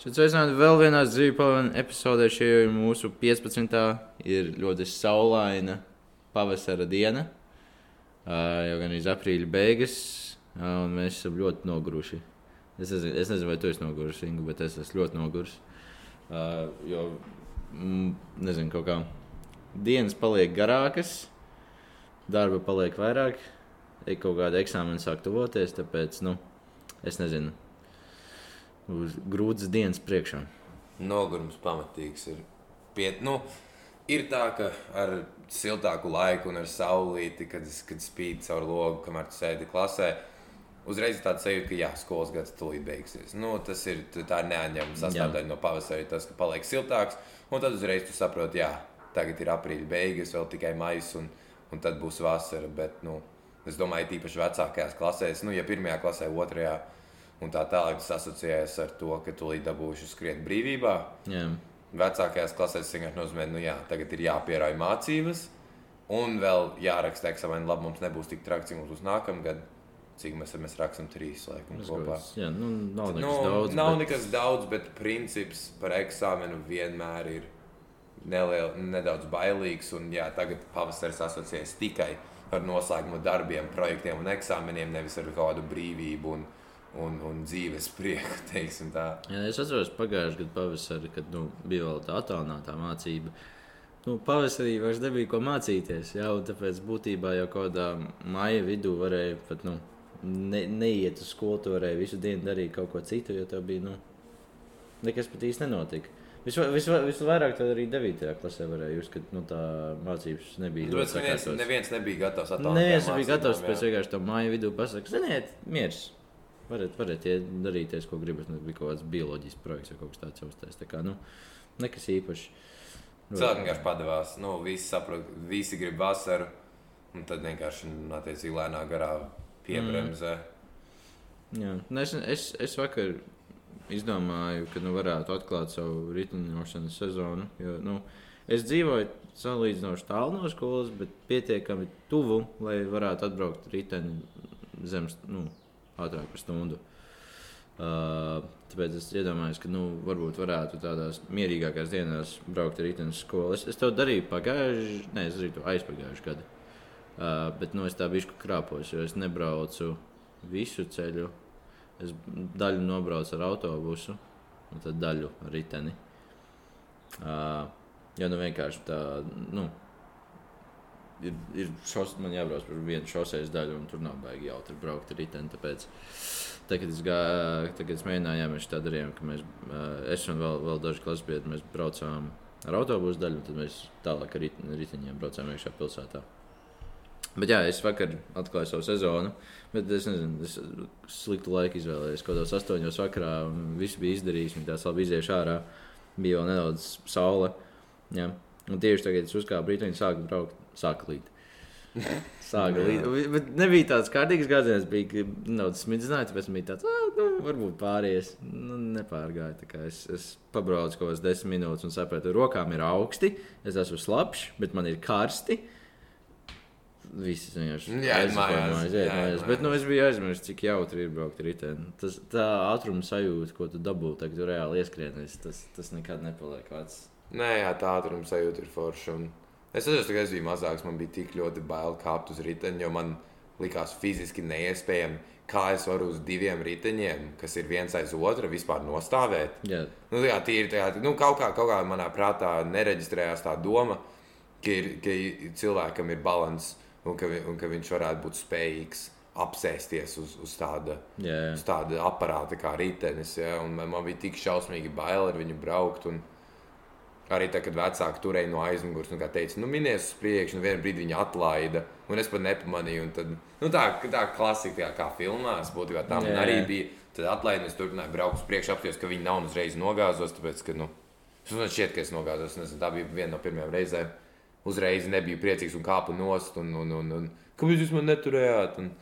Šeit sveicināti vēl vienā dzīves pavadījuma epizodē. Šī ir mūsu 15. ir ļoti saulaina pavasara diena. Uh, jau gan ir aprīļa beigas, uh, un mēs esam ļoti noguruši. Es nezinu, es nezinu vai tu esi noguris, Ingu, bet es esmu ļoti noguris. Uh, jo, mm, nezinu, kaut kā dienas paliek garākas, darba paliek vairāk, ir kaut kāda eksāmena sāk tuvoties, tāpēc, nu, es nezinu uz grūtas dienas priekšā. Nogurums pamatīgs ir. Piet, nu, ir tā, ka ar siltāku laiku un ar saulīti, kad, kad spīd caur logu, kamēr tu sēdi klasē, uzreiz ir tāds sajūta, ka jā, skolas gads tūlīt beigsies. Nu, tas ir tā neatņemama sastāvdaļa no pavasara, tas, ka paliek siltāks, un tad uzreiz tu saproti, jā, tagad ir aprīļa beigas, vēl tikai maijs, un, un tad būs vasara. Bet, nu, es domāju, tīpaši vecākajās klasēs, nu, ja pirmajā klasē, otrajā klasē un tā tālāk tas asociējas ar to, ka tu līdz dabūšu skriet brīvībā. Jā. Vecākajās klasēs vienkārši nozīmē, ka nu, jā, tagad ir jāpierāja mācības, un vēl jāraksta eksāmena. Labi, mums nebūs tik traki, cik mums būs nākamgad. Cik mēs, mēs rakstām trīs laikam Tas kopā. Jā, nu, nav nekas Nu, daudz. nav bet- nekas daudz, bet princips par eksāmenu vienmēr ir neliel, nedaudz bailīgs. Un, jā, tagad pavasaris asociējas tikai ar noslēguma darbiem, projektiem un eksāmeniem, nevis ar kādu brīvību un, un, un dzīves prieku. tā. Jā, es atceros pagājušā gada pavasarī, kad nu, bija vēl tā attālinātā mācība. Nu, pavasarī vairs nebija ko mācīties. Jā, tāpēc būtībā jau kaut kādā maija vidū varēja pat nu, ne, neiet uz skolu. Tu varēji visu dienu darīt kaut ko citu, jo tev bija nu, nekas pat īsti nenotika. Visva- visva- Visvairāk tad arī 9. klasē varēja just, ka nu, tā mācības nebija Tāpēc ļoti neviens, sakārtotas. neviens nebija gatavs Nē, Nu, biju mācībām, gatavs pēc vienkārši tam māju vidū pasakāt, ziniet, miers. Varat, varat darīties, ko gribat. Tas bija kaut kāds bioloģisks projekts vai kaut kas tāds uztais. Tā kā, nu, nekas īpašs. Cilvēki vienkārši padavās. Nu, visi saprot, visi grib vasaru. Un tad vienkārši nu, attiecīgi lēnā garā piebremzē. Mm. Jā. Nu, es, es, es vakar izdomāju, ka nu, varētu atklāt savu riteņošanas sezonu. Jo, nu, es dzīvoju salīdzinoši tālu no skolas, bet pietiekami tuvu, lai varētu atbraukt riteni zemes, nu, ātrāk par stundu. Uh, tāpēc es iedomājos, ka nu, varbūt varētu tādās mierīgākās dienās braukt ar riteņu skolu. Es, es to darīju pagājušajā, ne, es darīju to aizpagājušajā gadā. Uh, bet nu, es tā biju krāpos, jo es nebraucu visu ceļu. Es daļu nobraucu ar autobusu, un tad daļu ar riteni. Uh, jo nu vienkārši tā, nu, ir, ir šos, man jābrauc par vienu šoseis daļu, un tur nav baigi jautri braukt ar riteni. Tāpēc, tā, kad es, gāju, tagad es mēģināju, jā, mēs tā darījām, ka mēs, es un vēl, vēl daži klases biedri, mēs braucām ar autobusu daļu, un tad mēs tālāk ar rit- riteņiem braucām iekšā pilsētā. Bet jā, es vakar atklāju savu sezonu, bet es nezinu, es sliktu laiku izvēlējos. Kaut kādos astoņos vakarā viss bija izdarījis, un tās labi iziešu ārā. Bija vēl nedaudz saule. Jā. Un tieši tagad es uzkāpu brīdī, un sāku braukt, sāku līt. Sāka līt. Bet nebija tāds kārtīgs gājiens, bija nedaudz smidzināts, tāpēc bija tāds, ah, nu, varbūt pāries. Nu, kā Es, es pabraucu kaut kādas desmit minūtes un sapratu, ka rokām ir augsti, es esmu slapjš, bet man ir karsti. Visi vienkārši mājās. Bet nu, es biju aizmirsis, cik jautri ir braukt riteni. Tas tā ātruma sajūta, ko tu dabū, tagad tu reāli ieskrienis, tas, tas nekad nepaliek vecs. Nē, jā, tā ātruma sajūta ir forša. Un Es atceros, ka es biju mazāks, man bija tik ļoti bail kāpt uz riteņa, jo man likās fiziski neiespējami, kā es varu uz diviem riteņiem, kas ir viens aiz otra, vispār nostāvēt. Jā, Nu, tā tīri, tā, nu, kaut, kā, kaut kā manā prātā nereģistrējās tā doma, ka, ir, ka cilvēkam ir līdzsvars un, ka un ka viņš varētu būt spējīgs apsēsties uz, uz tāda jā. uz tāda aparāta kā ritenis. Ja, un man, man bija tik šausmīgi bail ar viņu braukt. Un arī tad, kad vecāki turēja no aizmugures, nu, kā teica, nu, minies uz priekšu, un vienā brīdī viņa atlaida. Un es pat nepamanīju. Tad, nu, tā tā klasika, jā, kā filmās, būtībā tā man arī bija. Tad es turpināju braukt uz priekšu, apstāties, ka viņi nav uzreiz nogāzos. Tāpēc, ka, nu, es man šķiet, ka es nogāzos. Nezinu, tā bija viena no pirmajām reizēm. Uzreiz nebiju priecīgs un kāpu nost. Un, un, un, un, Kāpēc jūs man neturējāt? Un,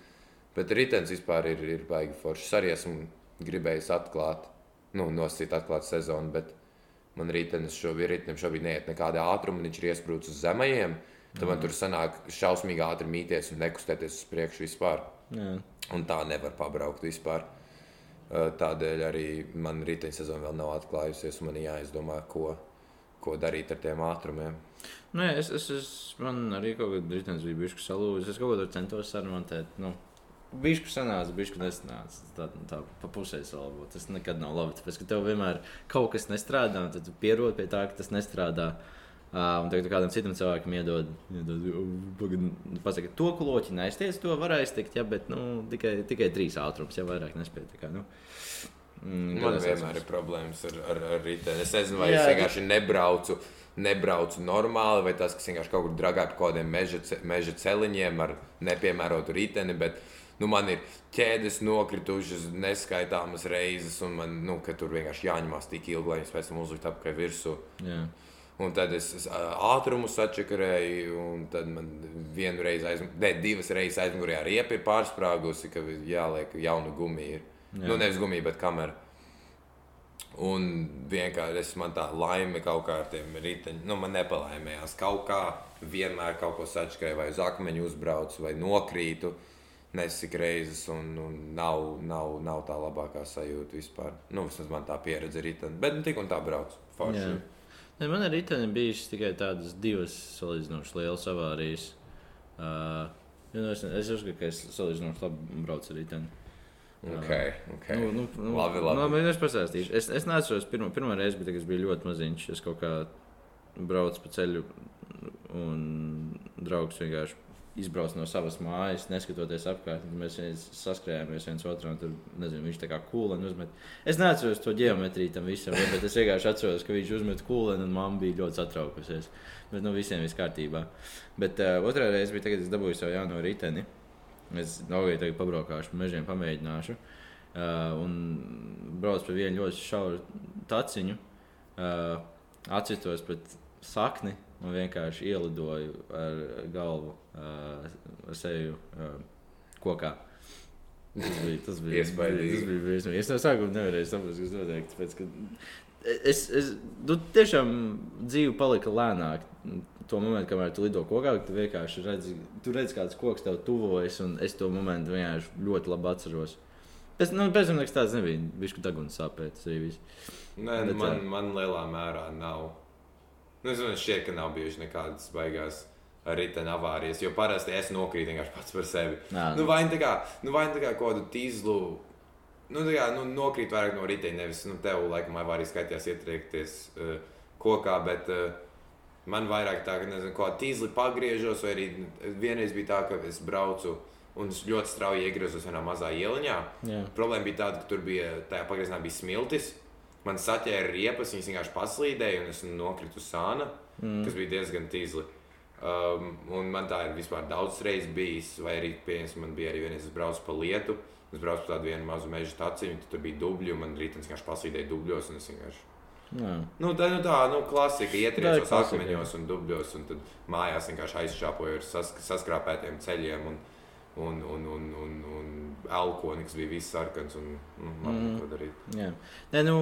Bet ritenis vispār ir, ir baigi foršs. Arī esmu gribējis atklāt, nu, nosīt atklāt sezonu, bet man ritenis šobrīd, ritenim šobrīd neiet nekādā ātrumā, viņš ir iesprūdis uz zemajiem. Tad man tur sanāk šausmīgi ātri mīties un nekustēties uz priekšu vispār. jā. Un tā nevar pabraukt vispār. Tādēļ arī man riteņa sezona vēl nav atklājusies. Man jāizdomā, ko, ko darīt ar tiem ātrumiem. Nu, jā, es, es, es, man arī kaut kādā brīdī bija bijis salūzis. Es kaut tur centos sarunāt. Nu, Bišku sanāca, bišku nesanāca. Tā, tā pa pusē salabot. Tas nekad nav labi. Tāpēc, ka tev vienmēr kaut kas nestrādā, un tad tu pierod pie tā, ka tas nestrādā. Uh, un tagad tu kādam citam cilvēkam iedod, iedod pasaka, to kloķi neiztiec, to var aiztikt, ja, bet nu, tikai, tikai trīs ātrums, ja vairāk nespēj. Kā, nu. Mm, Man vienmēr ir problēmas ar, ar, ar riteni. Es nezinu, vai Jā, es vienkārši nebraucu. Nebraucu normāli, vai tas, kas vienkārši kaut kur dragā pa kaut kādiem meža, meža celiņiem ar nepiemērotu riteni. Bet, nu, man ir ķēdes nokritušas neskaitāmas reizes, un man nu, tur vienkārši jāņemās tik ilgi, lai viņas pēc tam uzlikt apkārt virsū. Yeah. Un tad es, es ātrumu sačakarēju, un tad man vienu reizi, aiz, ne, divas reizes aizmugurē riepa ir pārsprāgusi, ka jāliek jaunu gumiju. Jā. Nu, nevis gumiju, bet kameru. Un vienkārši es man tā laime kaut kā ar tiem riteņiem, nu, man nepalaimējās. Kaut kā vienmēr kaut ko sačakarēju, vai uz akmeņu uzbraucu, vai nokrītu. Nesik reizes, un, un nav, nav, nav tā labākā sajūta vispār. Nu, vismaz man tā pieredze ir rītdiena, bet nu, tik un tā brauc. Forši. Ne, man ar rītdienu bijis tikai tādas divas salīdzinoši lielas avārijas. Uh, es, es uzskatu, ka es salīdzinoši labi braucu ar rītdienu. Okay, okay. Nu, nu, nu, labi, labi. Nu, es pastāstīšu. Es, es neatceros, pirmo, pirmo reizi, bet es biju ļoti maziņš. Es kaut kā braucu pa ceļu, un draugs vienkārši izbrauc no savas mājas, neskatoties apkārt. Mēs saskrējāmies viens otru, un tur, nezinu, viņš tā kā kūlēni uzmet. Es neatceros to geometriju tam visam, bet es vienkārši atceros, ka viņš uzmet kūlēni, un mamma bija ļoti satraukusies. Bet nu, visiem viss kārtībā. Bet uh, otrā reize bija, kad es dabūju savu jauno riteni. Es nogaidīju, tagad pabraukāšu, mežiem pamēģināšu. Uh, un braucu pa vienu ļoti šauru taciņu, uh, atcitos pret sakni un vienkārši ielidoju ar galvu, uh, ar seju uh, kokā. Tas bija tas bija iespaidīgi. Tas bija briesmīgi. Es no sākuma nevarēju saprast, kas notiek. Tāpēc, ka es, es nu, tiešām dzīve palika lēnāk. To momentu, kamēr tu lido kokā, tu vienkārši redzi, tu redzi kāds koks tev tuvojas, un es to momentu vienkārši ļoti labi atceros. Pēc, nu, tam nekas tāds nebija. Viņš daguns sāpēt. Tas arī viss. Nē, Bet, man, man lielā mērā nav Nu, es domāju, šķiet, ka nav bijušas nekādas baigās riteņa avārijas, jo parasti es nokrītu vienkārši pats par sevi. Nā, nu, vai nu tā kā, nu, vai nu tā kā kādu tīzlu. Nu, tā kā nu, nokrīt vairāk no riteņa, nevis nu, tev, laikam, avārijas skaitījās ietriekties uh, kokā, bet uh, man vairāk tā, ka, nezinu, kā tīzli pagriežos, vai arī vienreiz bija tā, ka es braucu un ļoti strauji iegriezos vienā mazā ieliņā. Jā. Problēma bija tāda, ka tur bija, tajā pagriezienā bija smiltis man saķēra riepas, viņas vienkārši paslīdēja, un es nokritu sāna, mm. kas bija diezgan tīzli. Um, un man tā ir vispār daudz reizes bijis, vai arī, pieņemsim, man bija arī vienreiz, es braucu pa lietu, es braucu pa tādu vienu mazu meža taciņu, tur bija dubļi, un man rītdienas vienkārši paslīdēja dubļos, un es vienkārši. Jā. Nu, tā nu, tā nu, klasika, ietriecos akmeņos un dubļos, un tad mājās vienkārši aizšāpoju ar sas, saskrāpētiem ceļiem. Un, un, un, un, un, un elkoni, kas bija viss sarkans. Un, nu, man mm. ko darīt. Jā, Nē, nu,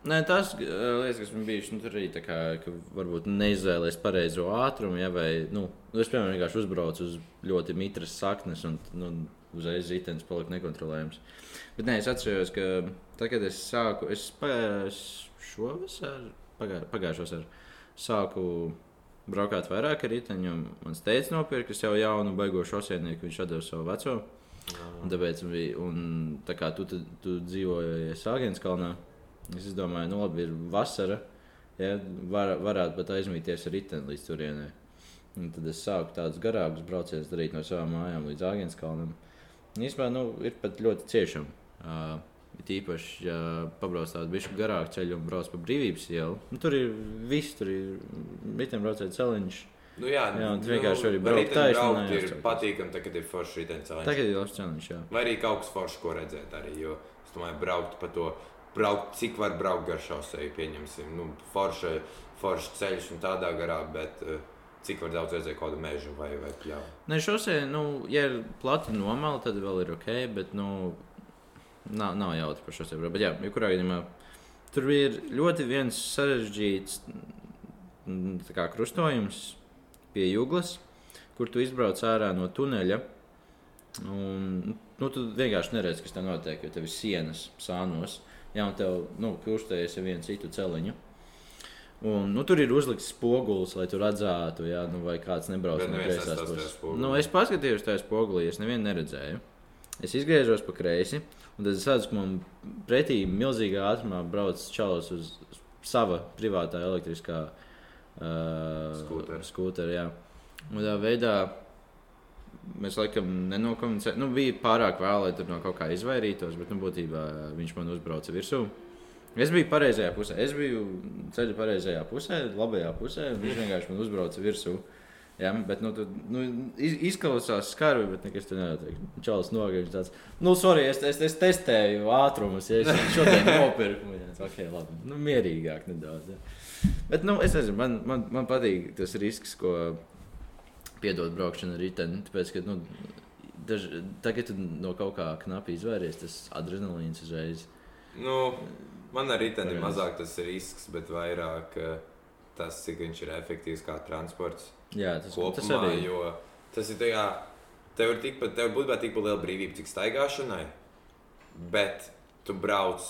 Nē, tas lietas, kas man bija, nu, tur arī tā kā, ka varbūt neizvēlējies pareizo ātrumu, ja, vai, nu, nu es, piemēram, vienkārši uzbraucu uz ļoti mitras saknes, un, nu, uzreiz ritenis palika nekontrolējams. Bet, nē, es atceros, ka tad, kad es sāku, es šovasar, pagā, pagājušo vasaru, sāku braukāt vairāk ar riteņu, mans teicis nopirkt jau jaunu baigošu osienieku, viņš atdeva savu veco. Un tāpēc bija, un tā kā tu, tu, tu dzīvoji Sāgenskalnā, Es domāju, nu labi, ir vasara. Ja, var, varētu pat aizmīties ar riteni līdz turienei. Un tad es sāku tādus garākus braucienus darīt no savām mājām līdz Āgānskalnam. Īsumā nu, ir pat ļoti ciešami. Uh, Tīpaši, ja pabrauc tādu bišu garāku ceļu un brauc pa brīvības ielu. Nu, tur ir viss, tur ir riteņbraucēji celiņš. Nu, jā, jā tu vienkārši arī brauc taisnē. Ir patīkami, tagad ir forši riteņceliņš. Tagad ir labs celiņš, jā. Vai arī kaut kas forši, ko redzēt arī, jo es domāju, braukt pa to braukt, cik var braukt gar šoseju, pieņemsim, nu, forša, forša ceļš un tādā garā, bet uh, cik var daudz redzēt kādu mežu vai, vai pļāvu. Nē, šosei, nu, ja ir plati nomala, tad vēl ir ok, bet, nu, nav, nav jautri par šosei. Bet, jā, jebkurā gadījumā tur ir ļoti viens sarežģīts mm, kā, krustojums pie jūglas, kur tu izbrauc ārā no tuneļa. Un, nu, tu vienkārši neredzi, kas tur notiek, jo tev ir sienas sānos. Jā, un tev nu, kustējies ar vienu citu celiņu. Un, nu, tur ir uzlikts spogulis, lai tur redzētu, jā, nu, vai kāds nebrauc no neviens kreisās puses. Nu, es paskatījos tajā spogulī, es nevienu neredzēju. Es izgriežos pa kreisi, un tad es redzu, ka man pretī milzīgā ātrumā brauc čalis uz sava privātā elektriskā uh, Skūtera. Un tā veidā mēs laikam nenokomunicējām. Nu, bija pārāk vēl, lai tur no kaut kā izvairītos, bet nu, būtībā viņš man uzbrauca virsū. Es biju pareizajā pusē, es biju ceļā pareizajā pusē, labajā pusē. Viņš vienkārši man uzbrauca virsū. Jā, bet nu, tu, nu, iz- izklausās skarbi, bet nekas tur nenotiek. Čalis nogaļš tāds, nu, sorry, es, es, es testēju ātrumus, ja es šodien nopirku. Jā, ok, labi, nu, mierīgāk nedaudz. Jā. Bet, nu, es nezinu, man, man, man patīk tas risks, ko piedod braukšana ar riteni. Tāpēc, ka, nu, daž, tagad tu no kaut kā knapi izvairies, tas adrenalīns uzreiz. Nu, man ir Variants. mazāk tas risks, bet vairāk eh, tas, cik viņš ir efektīvs kā transports. Jā, tas, kopumā, tas arī jo tas ir tajā, tev ir tikpat, tev būtu tikpat liela brīvība, cik staigāšanai, bet tu brauc,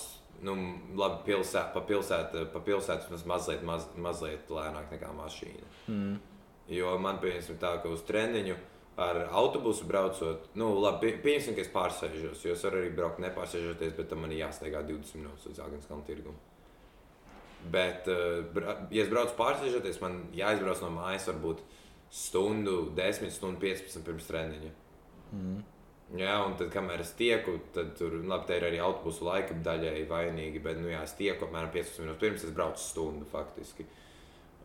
nu, labi, pilsē, pa pilsētu, pa pilsētu vismaz mazliet, maz, mazliet lēnāk nekā mašīna. Mm. Jo man, piemēram, tā, ka uz treniņu ar autobusu braucot, nu, labi, pie- pieņemsim, ka es pārsēžos, jo es varu arī braukt nepārsēžoties, bet tam man jāsteigā 20 minūtes līdz Agenskalnu tirgumu. Bet, eh, ja es braucu pārsēžoties, man jāizbrauc no mājas varbūt stundu, 10, stundu 15 pirms treniņa. Mm. Jā, un tad, kamēr es tieku, tad tur labi, te ir arī autobusu laika daļēji vainīgi. Bet, nu, jā, es tieku apmēram 15 minūtes pirms es braucu stundu faktiski.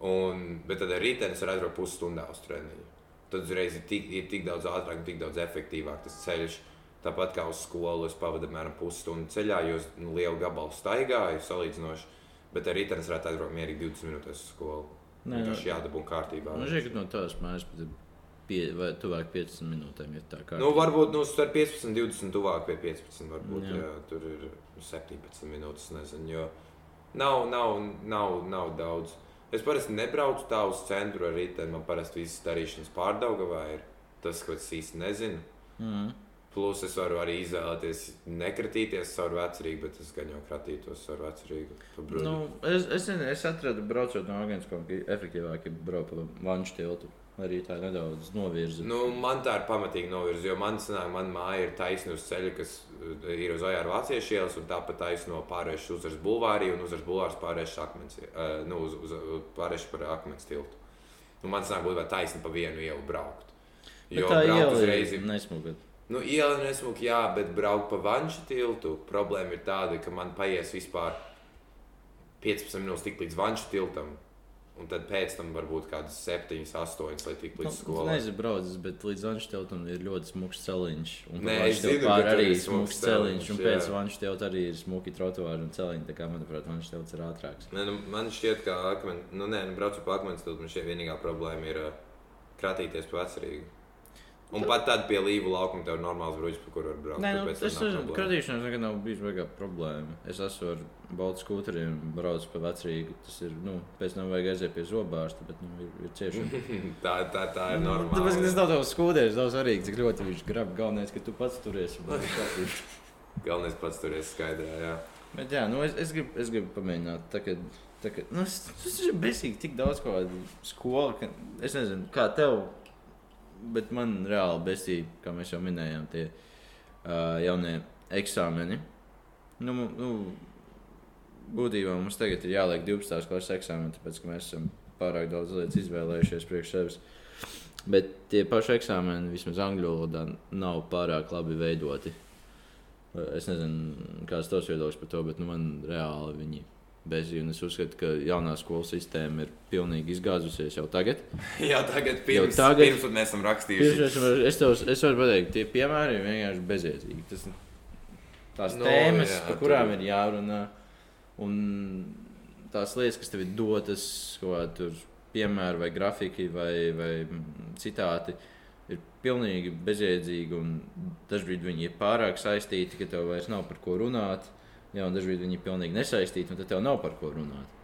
Un, bet tad ar rītdienu es varu aizbraukt pusstundā uz treniņu. Tad uzreiz ir tik, ir tik daudz ātrāk un tik daudz efektīvāk tas ceļš. Tāpat kā uz skolu, es pavadu apmēram pusstundu ceļā, jo es nu, lielu gabalu staigāju salīdzinoši. Bet ar rītdienu es varētu aizbraukt mierīgi 20 minūtes uz skolu. Nē, Vienkārši jādabū kārtībā. Man liekas, ka no tās mājas pie, vai tuvāk 15 minūtēm. Ir tā kā Nu, varbūt nu, starp 15 un 20 tuvāk pie 15. Varbūt, Jā. jā. Tur ir 17 minūtes. Nezinu, jo nav, nav, nav, nav daudz. Es parasti nebraucu tā uz centru ar rītdienu. Man parasti visas darīšanas pārdaugavā ir tas, ko es īsti nezinu. mm. Plus es varu arī izvēlēties nekratīties caur vecrīgu, bet es gan jau kratītos caur vecrīgu. nu, es, es, es atradu, braucot no Agenskām, ka efektīvāk ir braukt pa vanšu tiltu. Arī tā nedaudz novirza. Nu, man tā ir pamatīgi novirzīta, jo man, sanāk, man māja ir taisna uz ceļa, kas uh, ir uz Ojāra Vācijas ielas, un tāpat taisno pārējais uz Uzvaras bulvārī, un Uzvaras bulvārs pārējais akmens, uh, nu, uz, uz, pārējais par akmens tiltu. Nu, man sanāk, būtu taisni pa vienu ielu braukt. Bet Jo tā iela ir ir. Nu, iela nesmuk, jā, bet braukt pa vanšu tiltu. Problēma ir tāda, ka man paies vispār 15 minūtes tik līdz vanšu tiltam. Un tad pēc tam varbūt kādas 7, 8, lai tik Nu, līdz es skolai. nezinu, braucis, bet līdz vanšu tiltam ir ļoti smuks celiņš. Un Nē, es zinu, ka arī ir smuks celiņš. Un pēc vanšu tilta arī ir smuki trotuāri un celiņi. Tā kā, manuprāt, vanšu tilts ir ātrāks. Nē, nu, man šķiet, ka akmen, nu, nē, nu, braucu pa akmens tiltu, man šķiet vienīgā problēma ir uh, kratīties pa vecrīgu. Un pat tad pie līvu laukuma tev ir normāls bruģis, pa kuru var braukt. Nē, nu, ir problēma. kratīšanās, nekad nav bijis baigā problēma. Es esmu ar baltu skūteriem, braucu pa vecrīgu. Tas ir, nu, pēc tam vajag aiziet pie zobārsta, bet, nu, ir, ir ciešana. tā, tā, tā ir Nu, Tāpēc, ka normāla. tas nav tavs skūteris, nav svarīgi, cik ļoti viņš grab. Galvenais, ka tu pats turies. Galvenais pats tur ir skaidrā. Jā. Bet, jā, nu, es, es, gribu, es gribu pamēģināt. Tagad, tagad, nu, es- tas ir besīgi, tik daudz ko skolu. Ka, es nezinu, kā tev, bet man reāli besīgi, kā mēs jau minējām, tie uh, jaunie eksāmeni. Nu, nu, būtībā mums tagad ir jāliek 12. klases eksāmeni, tāpēc ka mēs esam pārāk daudz lietas izvēlējušies priekš sevis. Bet tie paši eksāmeni, vismaz angļu valodā, nav pārāk labi veidoti. Es nezinu, kāds ir tavs viedoklis par to, bet nu, man reāli viņi bezjūti. Un es uzskatu, ka jaunā skolas sistēma ir pilnīgi izgāzusies jau tagad. jā, tagad pirms, tagad- pirms mēs esam rakstījuši. Tieši es, es, tev, es varu pateikt, tie piemēri ir vienkārši bezjēdzīgi. Tas, tās Nu, no, tēmas, jā, par tur- kurām ir jārunā, un tās lietas, kas tev ir dotas, ko tur piemēri vai grafiki vai, vai citāti, ir pilnīgi bezjēdzīgi. un Dažbrīd viņi ir pārāk saistīti, ka tev vairs nav par ko runāt. Jā, un dažbrīd viņi ir pilnīgi nesaistīti, un tad tev nav par ko runāt.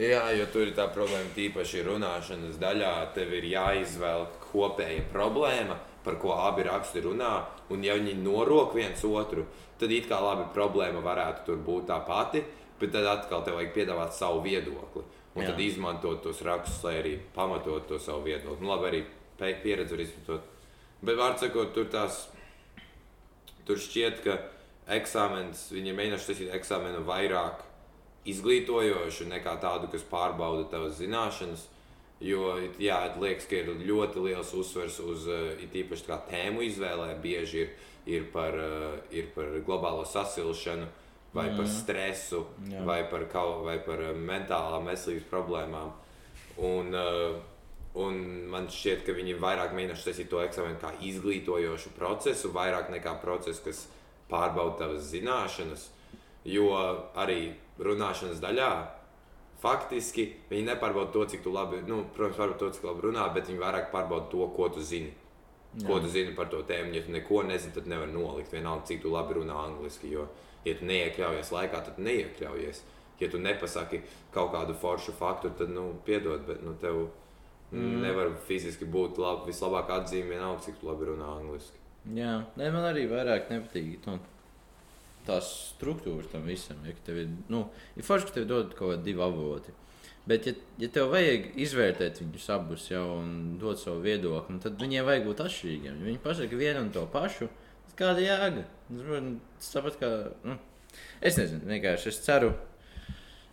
Jā, jo tur ir tā problēma, tīpaši runāšanas daļā. Tev ir jāizvēl kopēja problēma, par ko abi raksti runā, Un ja viņi norok viens otru, tad it kā labi problēma varētu tur būt tā pati, bet tad atkal tev vajag piedāvāt savu viedokli. Un Jā. tad izmantot tos rakstus, lai arī pamatot to savu viedokli. Nu, labi, arī pieredzi var izmantot. Bet, vārds sakot, tur tās Tur šķiet, ka eksāmenis, viņi ir mēģinājuši taisīt eksāmenu vairāk izglītojošu nekā tādu, kas pārbauda tavas zināšanas. Jo, jā, liekas, ka ir ļoti liels uzsvers uz it īpaši tēmu izvēlē. Bieži ir, ir, par, uh, ir par globālo sasilšanu, vai par stresu, Jā. vai par, kaut, vai par mentālām veselības problēmām. Un, uh, un man šķiet, ka viņi vairāk mēģinājuši taisīt to eksāmenu kā izglītojošu procesu, vairāk nekā procesu, kas pārbauda tavas zināšanas. Jo arī runāšanas daļā faktiski viņi nepārbauda to, cik labi, nu, protams, pārbauda to, cik labi runā, bet viņi vairāk pārbauda to, ko tu zini. Ko tu zini par to tēmu? Ja tu neko nezini, tad nevar nolikt. Vienalga, cik tu labi runā angliski. Jo, ja tu neiekļaujies laikā, tad neiekļaujies. Ja tu nepasaki kaut kādu foršu faktu, tad, nu, piedod, bet nu, tev mm. nevar fiziski būt labi, vislabāk atzīmēt, vienalga, cik tu labi runā angliski. Jā, nē, man arī vairāk nepatīk nu, tās struktūras tam visam. Ja, ka tev ir, nu, ir forši, ka tev dod kaut kādi divi avoti. Bet, ja, ja tev vajag izvērtēt viņus abus jau un dot savu viedokli, tad viņiem vajag būt atšķirīgiem. Ja viņi pasaka vienu un to pašu, tad kāda jēga? Tas tāpat kā. Nu, es nezinu, vienkārši es ceru.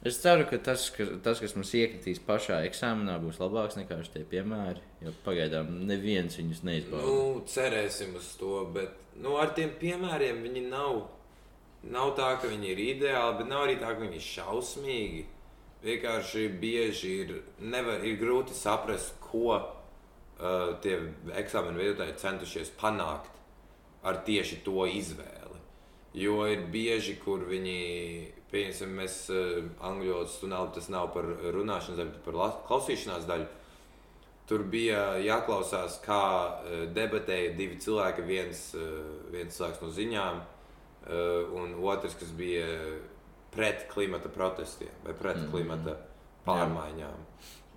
Es ceru, ka tas, ka tas, kas mums iekritīs pašā eksāmenā, būs labāks nekā šie piemēri. Jo pagaidām neviens viņus neizbauda. Nu, cerēsim uz to, bet nu, ar tiem piemēriem viņi nav. Nav tā, ka viņi ir ideāli, bet nav arī tā, ka viņi ir šausmīgi. Vienkārši bieži ir, nevar, ir grūti saprast, ko uh, tie eksāmenu veidotāji centušies panākt ar tieši to izvēli. Jo ir bieži, kur viņi, piemēram, mēs uh, angļu valodas stundā, tas nav par runāšanas daļu, bet par la- klausīšanās daļu. Tur bija jāklausās, kā uh, debatēja divi cilvēki. Viens, uh, viens cilvēks no ziņām, un otrs, kas bija pret klimata protestiem vai pret mm. klimata pārmaiņām.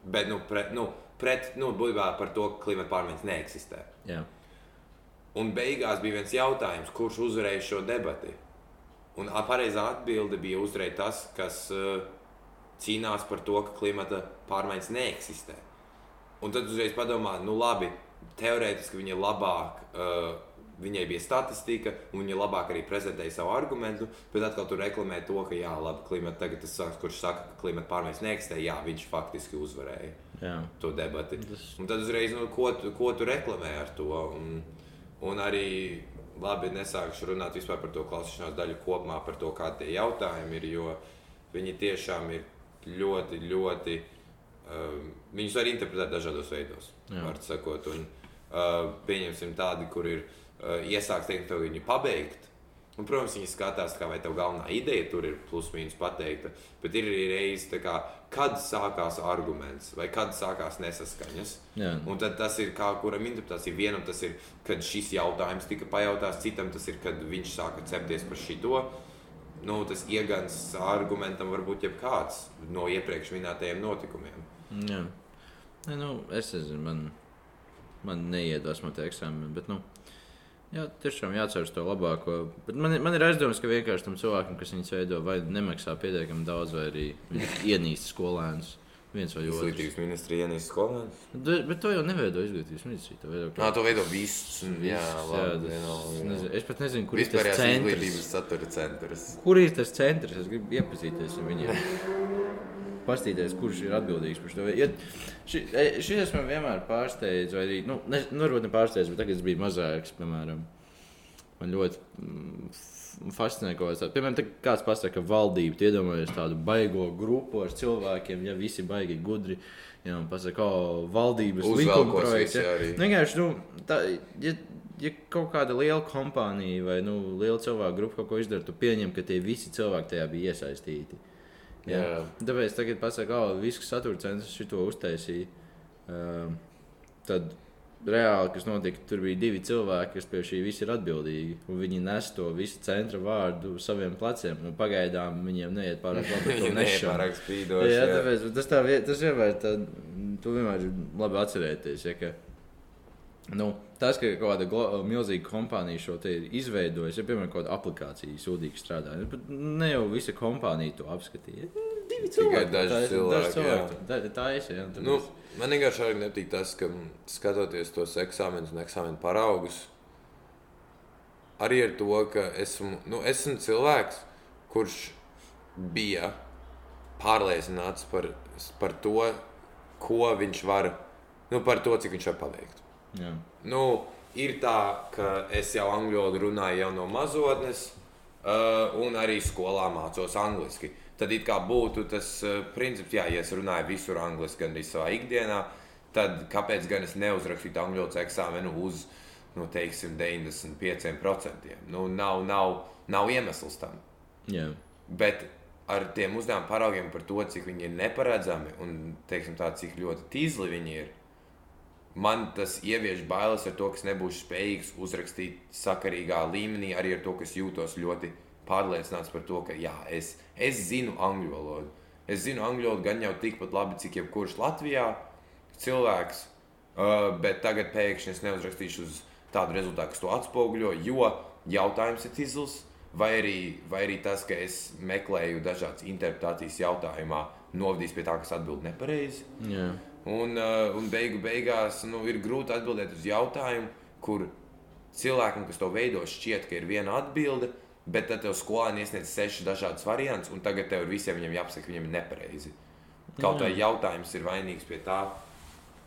Bet, nu, pret, nu, pret, nu, būtībā par to, ka klimata pārmaiņas neeksistē. Jā. Un beigās bija viens jautājums, kurš uzvarēja šo debati. Un pareizā atbilde bija uzreiz tas, kas uh, cīnās par to, ka klimata pārmaiņas neeksistē. Un tad uzreiz padomā, nu labi, teorētiski viņa labāk, uh, viņai bija statistika, un viņa labāk arī prezentēja savu argumentu, bet atkal tur reklamē to, ka jā, labi, klimata, tagad tas sāks, kurš saka, ka klimata pārmaiņas neeksistē, jā, viņš faktiski uzvarēja Jā. to debati. Tas- Un tad uzreiz, nu, ko, ko tu reklamē ar to? Un, un arī, labi, nesākšu runāt vispār par to klausīšanās daļu kopumā, par to, kādi tie jautājumi ir, jo viņi tiešām ir ļoti, ļoti. Um, viņus var interpretēt dažādos veidos, var sakot. Un, uh, pieņemsim tādi, kur ir uh, iesākts teikt, tev viņu pabeigt. Un, protams, viņi skatās, kā vai tev galvenā ideja tur ir plus-mínus pateikta, bet ir arī reizes, kā, kad sākās arguments vai kad sākās nesaskaņas. Jā. Un tad tas ir kā kuram interpretācija. Vienam tas ir, kad šis jautājums tika pajautāts, citam tas ir, kad viņš sāka cepties par šito. Nu, tas iegans argumentam var būt jebkāds no iepriekš minētajiem notikumiem. Jā. Ne, nu, es nezinu, man, man neiedvesmo tie eksāmeni. Bet, nu, jā, tiešām jācer uz to labāko. Bet man, man ir aizdoms, ka vienkārši tam cilvēkam, kas viņus veido, vai nemaksā pietiekami daudz, vai arī ienīst skolēnus. Viens vai otrs. Izglītības ministrija ienīst skolēnus. Bet, bet to jau neveido izglītības ministrija. To veido Nā, to veido viss. Jā, jā, labi. tas- vienalga, jā. nezinu, es pat nezinu, kur ir tas centrs. Kur ir tas centrs? Es gribu iepazīties ar viņiem. Pastīties, kurš ir atbildīgs par šo. Ja, e, šis man vienmēr pārsteidz, vai arī, nu, ne, nu, varbūt ne pārsteidz, bet tagad es biju mazāks, piemēram, man ļoti mm, fascinē kaut kas tāds. Piemēram, tā, kāds pasaka, ka valdība tu iedomājies tādu baigo grupu ar cilvēkiem, ja visi baigi gudri. Jā, un pasaka, ka valdības Uzvelkos likuma projekts. visi ja. arī. Nu, Vienkārši, nu, tā, ja, ja kaut kāda liela kompānija vai nu, liela cilvēku grupa kaut ko izdara, tu pieņem, ka tie visi cilvēki tajā bija iesaistīti. Jā. Jā. Tāpēc tagad pasakā, ka visks satura centrs šo uztaisīja. Um, tad reāli, kas notika, tur bija divi cilvēki, kas pie šī visa ir atbildīgi. un Viņi nes to visu centra vārdu saviem pleciem. un Pagaidām viņiem neiet pārāk labi. Viņi nešanu. nepārāk spīdoši. Jā, jā. tāpēc tas, tā, tas vienmēr, tā, tu vienmēr labi atcerēties. Ja, ka Nu, tas, ka kaut kāda glo- milzīga kompānija šo te ir izveidojusi, ja, piemēram, kaut kāda aplikācija sūdīgi strādā, nu, bet ne jau visa kompānija to apskatīja. Divi cilvēki. daži tā ir- cilvēki, daži cilvēki. Tā, tā. Ja, un Nu, tāpēc- man vienkārši arī nepatīk tas, ka mm, skatoties tos eksāmenus un eksāmenu paraugus, arī ar to, ka esmu, nu, esmu cilvēks, kurš bija pārliecināts par, par to, ko viņš var, nu, par to, cik viņš var paveikt. Jā. Nu, ir tā, ka es jau angļu valodu runāju jau no mazotnes, uh, un arī skolā mācos angliski. Tad it kā būtu tas uh, princips, jā, ja es runāju visur angliski, gan arī savā ikdienā, tad kāpēc gan es neuzrakstītu angļu valodas eksāmenu uz nu, teiksim, 95%? Nu, nav, nav, nav iemesls tam. jā. Bet ar tiem uzdevumu paraugiem par to, cik viņi ir neparedzami un teiksim, tā, cik ļoti tīzli viņi ir, man tas ievieš bailes ar to, ka es nebūšu spējīgs uzrakstīt sakarīgā līmenī, arī ar to, ka es jūtos ļoti pārliecināts par to, ka jā, es, es zinu angļu valodu. Es zinu angļu valodu gan jau tikpat labi, cik jebkurš Latvijā cilvēks, bet tagad pēkšņi es neuzrakstīšu uz tādu rezultātu, kas to atspoguļo, jo jautājums ir tīzls. Vai arī, vai arī tas, ka es meklēju dažādas interpretācijas jautājumā, novadīs pie tā, ka es atbildēju nepareizi. jā. Un, uh, un beigu beigās nu, ir grūti atbildēt uz jautājumu, kur cilvēkam, kas to veido, šķiet, ka ir viena atbilde, bet tad tev skolēni iesniedz sešas dažādas variantus, un tagad tev ir visiem viņiem jāpasaka, ka viņiem ir nepareizi. Kaut kā jautājums ir vainīgs pie tā,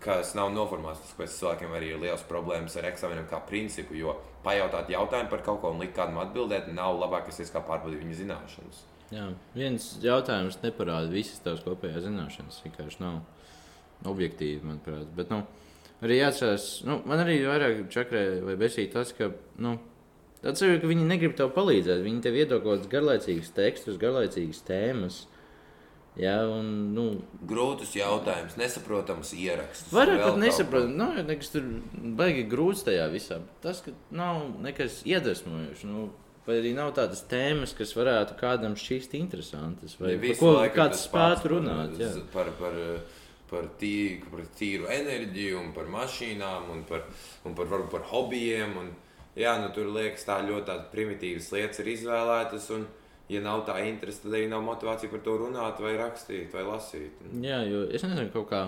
kas nav noformēts. Tas, kāpēc cilvēkiem arī ir liels problēmas ar eksāmeniem kā principu, jo pajautāt jautājumu par kaut ko un likt kādam atbildēt, nav labākais veids, kā pārbaudīt viņa zināšanas. Jā, viens jautājums neparāda visas tavas kopējās zināšanas. Vienkārši nav objektīvi, manuprāt. Bet, nu, arī jāatcerās, nu, man arī vairāk čakrē vai besīja tas, ka, nu, ir, ka viņi negrib tev palīdzēt. Viņi tev iedod kaut kādus garlaicīgus tekstus, garlaicīgas tēmas. Jā, un, nu, Grūtus jautājumus, nesaprotams ieraksts. Vēl pat nesaprotu, nav jau nekas tur baigi grūts tajā visā. Tas, ka nav nekas iedvesmojošs. Nu, vai arī nav tādas tēmas, kas varētu kādam šķist interesantas, vai Ja par ko laiku kāds spētu runāt. jā. Par, par, par, tīru, par tīru enerģiju, un par mašīnām, un par, un par, varbūt par hobijiem. Un, jā, nu, tur liekas, tā ļoti primitīvas lietas ir izvēlētas. Un, ja nav tā interese, tad arī nav motivācija par to runāt, vai rakstīt, vai lasīt. Jā, jo es nezinu, kaut kā,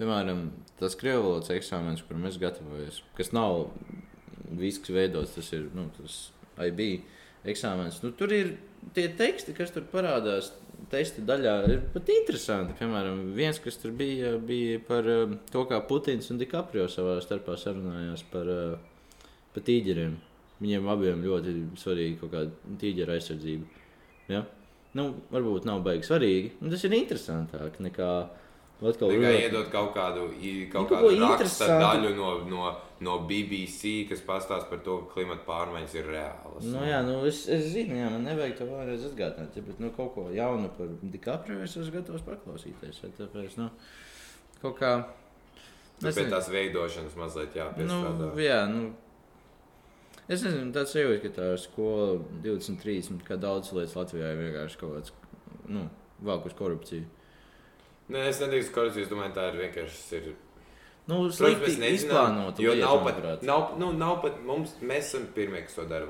piemēram, tas krievu valodas eksāmenis, kuram es gatavojos, kas nav viss, kas veidots, tas ir nu, tas IB eksāmenis. Nu, tur ir tie teksti, kas tur parādās. Testa daļā ir pat interesanti. Piemēram, viens, kas tur bija, bija par eh, to, kā Putins un Dikaprio savā starpā sarunājās par, eh, par tīģeriem. Viņiem abiem ļoti svarīga kaut kāda tīģera aizsardzība. Ja? Nu, varbūt nav baigi svarīgi. Un tas ir interesantāk nekā atkal Tikai runāt- iedot kaut kādu, kaut Nu, kādu kaut ko raksta daļu no, no, no BBC, kas pastāsta par to, ka klimata pārmaiņas ir reālas. Nu, jā, nu, es, es zinu, jā, man nevajag to vēlreiz atgādināt. Bet nu, kaut ko jaunu par Dikaprio es esmu gatavs paklausīties. Tāpēc, nu, kaut kā. Es pie tās veidošanas mazliet Nu, jāpiestrādā. jā, nu, es nezinu, tāds sajūta, ka tā skola 23, kā daudz lietas Latvijā ir vienkārši kaut kāds, nu, valk uz korupciju. Nē, es nedrīkstu korupciju, es domāju, tā ir vienkārši. Ir... Nu, Protams, mēs nezinām, jo lieta, nav pat, manuprāt. nav, nu, nav pat mums, mēs esam pirmie, kas to dara,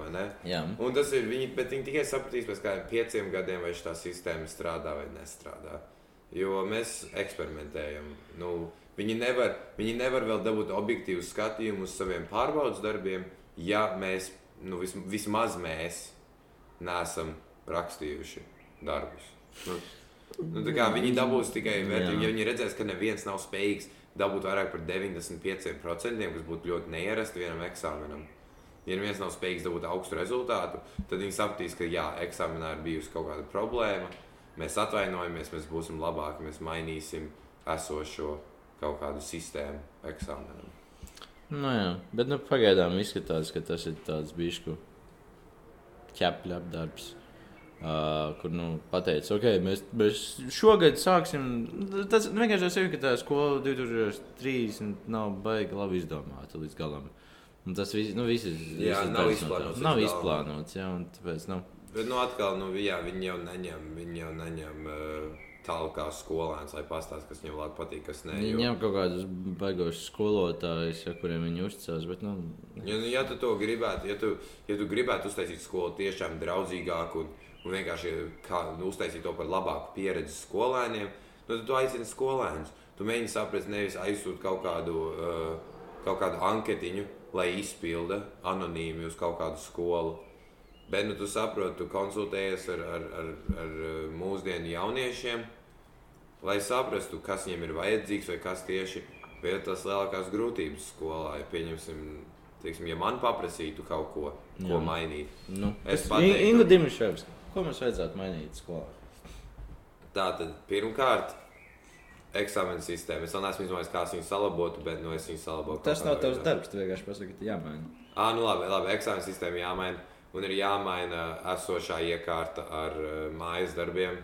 Un tas ir viņi, bet viņi tikai sapratīs pēc kādiem pieciem gadiem, vai šī sistēma strādā vai nestrādā. Jo mēs eksperimentējam. Nu, viņi, nevar, viņi nevar vēl dabūt objektīvu skatījumu uz saviem pārbaudas darbiem, ja mēs, nu, vis, vismaz mēs, neesam rakstījuši darbus. Nu, nu, tā kā viņi dabūs tikai vērtību, ja viņi redzēs, ka neviens nav spējīgs dabūt vairāk par 95%, kas būtu ļoti neierasti vienam eksāmenam. Ja neviens nav spējīgs dabūt augstu rezultātu, tad viņi sapratīs, ka jā, eksāmenā ir bijusi kaut kāda problēma. Mēs atvainojamies, mēs būsim labāki, mēs mainīsim esošo kaut kādu sistēmu eksāmenam. nu, jā. bet nu, pagaidām izskatās, ka tas ir tāds bišku ķepļa apdarbs. Uh, kur nu, pateica, ok, mēs, mēs šogad sāksim. Tas vienkārši tas ir, ka tā skola 2030 nav baigi labi izdomāta līdz galam. Un tas viss, nu, viss ir. Jā, visas nav izplānots Nav izplānots, jā, un tāpēc, nu, Bet, nu, atkal, nu, jā, viņi jau neņem, viņi jau neņem uh, tālāk kā skolēns, lai pastāstītu, kas viņam labi patīk, kas nē. Jo- ņem kaut kādus beigās skolotājus, ja, kuriem viņi uzticās. Bet, nu, Ja, nu, ja tu to gribētu, ja tu, ja tu gribētu uztaisīt skolu tiešām draudzīgāku un, un vienkārši kā, nu, uztaisīt to par labāku pieredzi skolēniem, nu, tad tu aicini skolēnus. Tu mēģini saprast, nevis aizsūtīt kaut kādu, uh, kaut kādu anketiņu, lai izpilda anonīmi uz kaut kādu skolu. Bet nu, tu saproti, tu konsultējies ar, ar, ar, ar uh, mūsdienu jauniešiem, lai saprastu, kas viņiem ir vajadzīgs vai kas tieši ir tas lielākās grūtības skolā. Ja, pieņemsim, teiksim, ja man paprasītu kaut ko, ko Jā. mainīt, nu, Es pateiktu. Ingu Dimiševs, ko mums vajadzētu mainīt skolā? tā tad pirmkārt. Eksāmena sistēma. Es vēl neesmu izdomājis, kā viņu salabotu, bet nu, es viņu salabotu. Tas nav tavs darbs, tu vienkārši pasaki, ka jāmaina. Ah, nu labi, labi. eksāmena sistēma jāmaina. Un ir jāmaina esošā iekārta ar uh, mājas darbiem.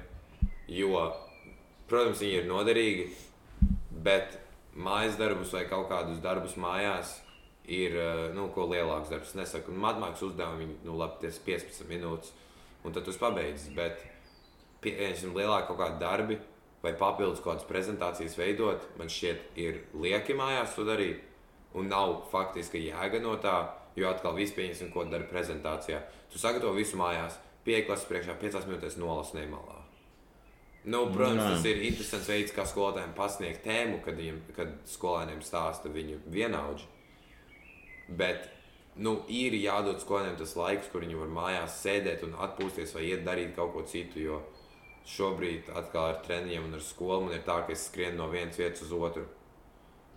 Jo, protams, viņi ir noderīgi, bet mājas darbus vai kaut kādus darbus mājās ir nu, ko lielāks darbs. Es Nesaku, matemātikas uzdevumi nu, labi, tas 15 minūtes, un tad tu pabeidzi. Bet, pieņemsim, lielāki kaut kādi darbi vai papildus kaut kādas prezentācijas veidot, man šķiet, ir lieki mājās to darīt. Un nav faktiski jēga no tā, jo atkal viss pieņemsim, ko dara prezentācijā. Tu sagatavo visu mājās, pieklases priekšā, 5 minūtēs nolasē nemalā. Nu, protams, Nē. tas ir interesants veids, kā skolotājiem pasniegt tēmu, kad, viņiem, kad skolēniem stāsta viņu vienaudži. Bet nu, ir jādod skolēniem tas laiks, kur viņi var mājās sēdēt un atpūsties vai iet darīt kaut ko citu. Jo šobrīd atkal ar treniņiem un ar skolu man ir tā, ka es skrienu no vienas vietas uz otru.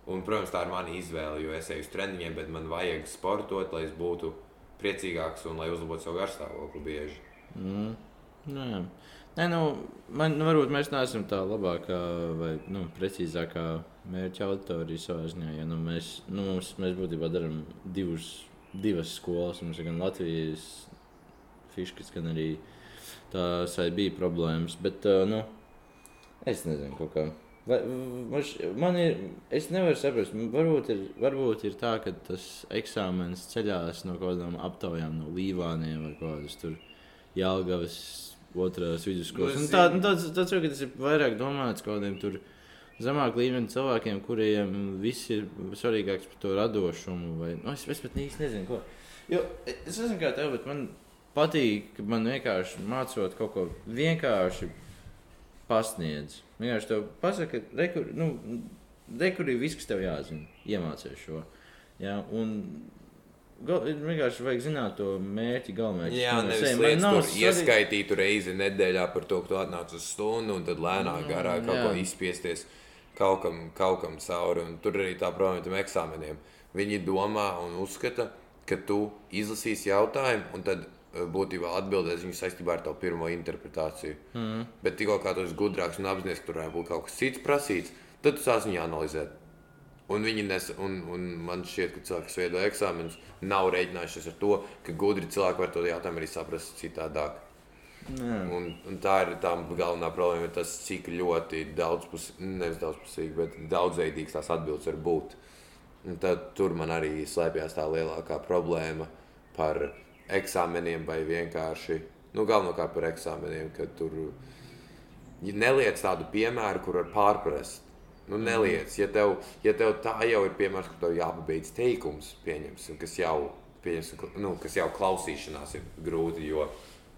Un, protams, tā ir mana izvēle, jo es eju uz treniņiem, bet man vajag sportot, lai es būtu priecīgāks un lai uzlabotu savu garstāvokli bieži. Mm. Nu, jā. Nē, nu, man, nu, varbūt mēs neesam tā labākā vai nu, precīzākā mērķa auditorija savā ziņā. Ja, nu, mēs, nu, mums, mēs būtībā darām divus, divas skolas. Mums ir gan Latvijas fiškas, gan arī tās bija problēmas. Bet, uh, nu, es nezinu, kaut kā. Vai, man ir, es nevaru saprast, varbūt ir, varbūt ir tā, ka tas eksāmenis ceļās no kaut kādām aptaujām, no līvāniem vai kādas tur Jālgavas otrās vidusskolas. Nu, Nu, tā, nu, tāds, tāds, ka tas ir vairāk domāts kaut kādiem tur zemāk līmeņa cilvēkiem, kuriem viss ir svarīgāks par to radošumu. Vai, nu, es, es pat īsti nezinu, ko. Jo, es nezinu, kā tev, bet man patīk, ka man vienkārši mācot kaut ko vienkārši pasniedz. Vienkārši tev pasaka, rekur, nu, rekur ir viss, kas tev jāzina. Iemācies šo. Jā, un gal, vienkārši vajag zināt to mērķi, galvenais. Jā, nevis nav ieskaitītu reizi nedēļā par to, ka tu atnāc uz stundu un tad lēnāk Nu, garā kaut jā. ko izspiesties kaut kam, kaut kam cauri. Un tur arī tā problēma ar tiem eksāmeniem. Viņi domā un uzskata, ka tu izlasīsi jautājumu un tad eh, būtībā atbildēs viņu saistībā ar tavu pirmo interpretāciju. Mm. Bet tikko kā tu esi gudrāks un apzinājies, ka tur varētu būt kaut kas cits prasīts, tad tu sāc viņu analizēt. Un, viņi nes, un, un man šķiet, ka cilvēki, kas veido eksāmenus, nav rēķinājušies ar to, ka gudri cilvēki var to jautājumu arī saprast citādāk. Un, un tā ir tā galvenā problēma, tas, cik ļoti daudzpusīgi, nevis daudzpusīgi, bet daudzveidīgs tās atbildes var būt. Un tad tur man arī slēpjas tā lielākā problēma par eksāmeniem vai vienkārši, nu, galvenokārt par eksāmeniem, kad tur neliec tādu piemēru, kur var pārprast. Nu, neliec, ja tev, ja tev tā jau ir piemērs, ka tev jāpabeidz teikums, pieņemsim, kas jau, pieņemsim, nu, kas jau klausīšanās ir grūti, jo,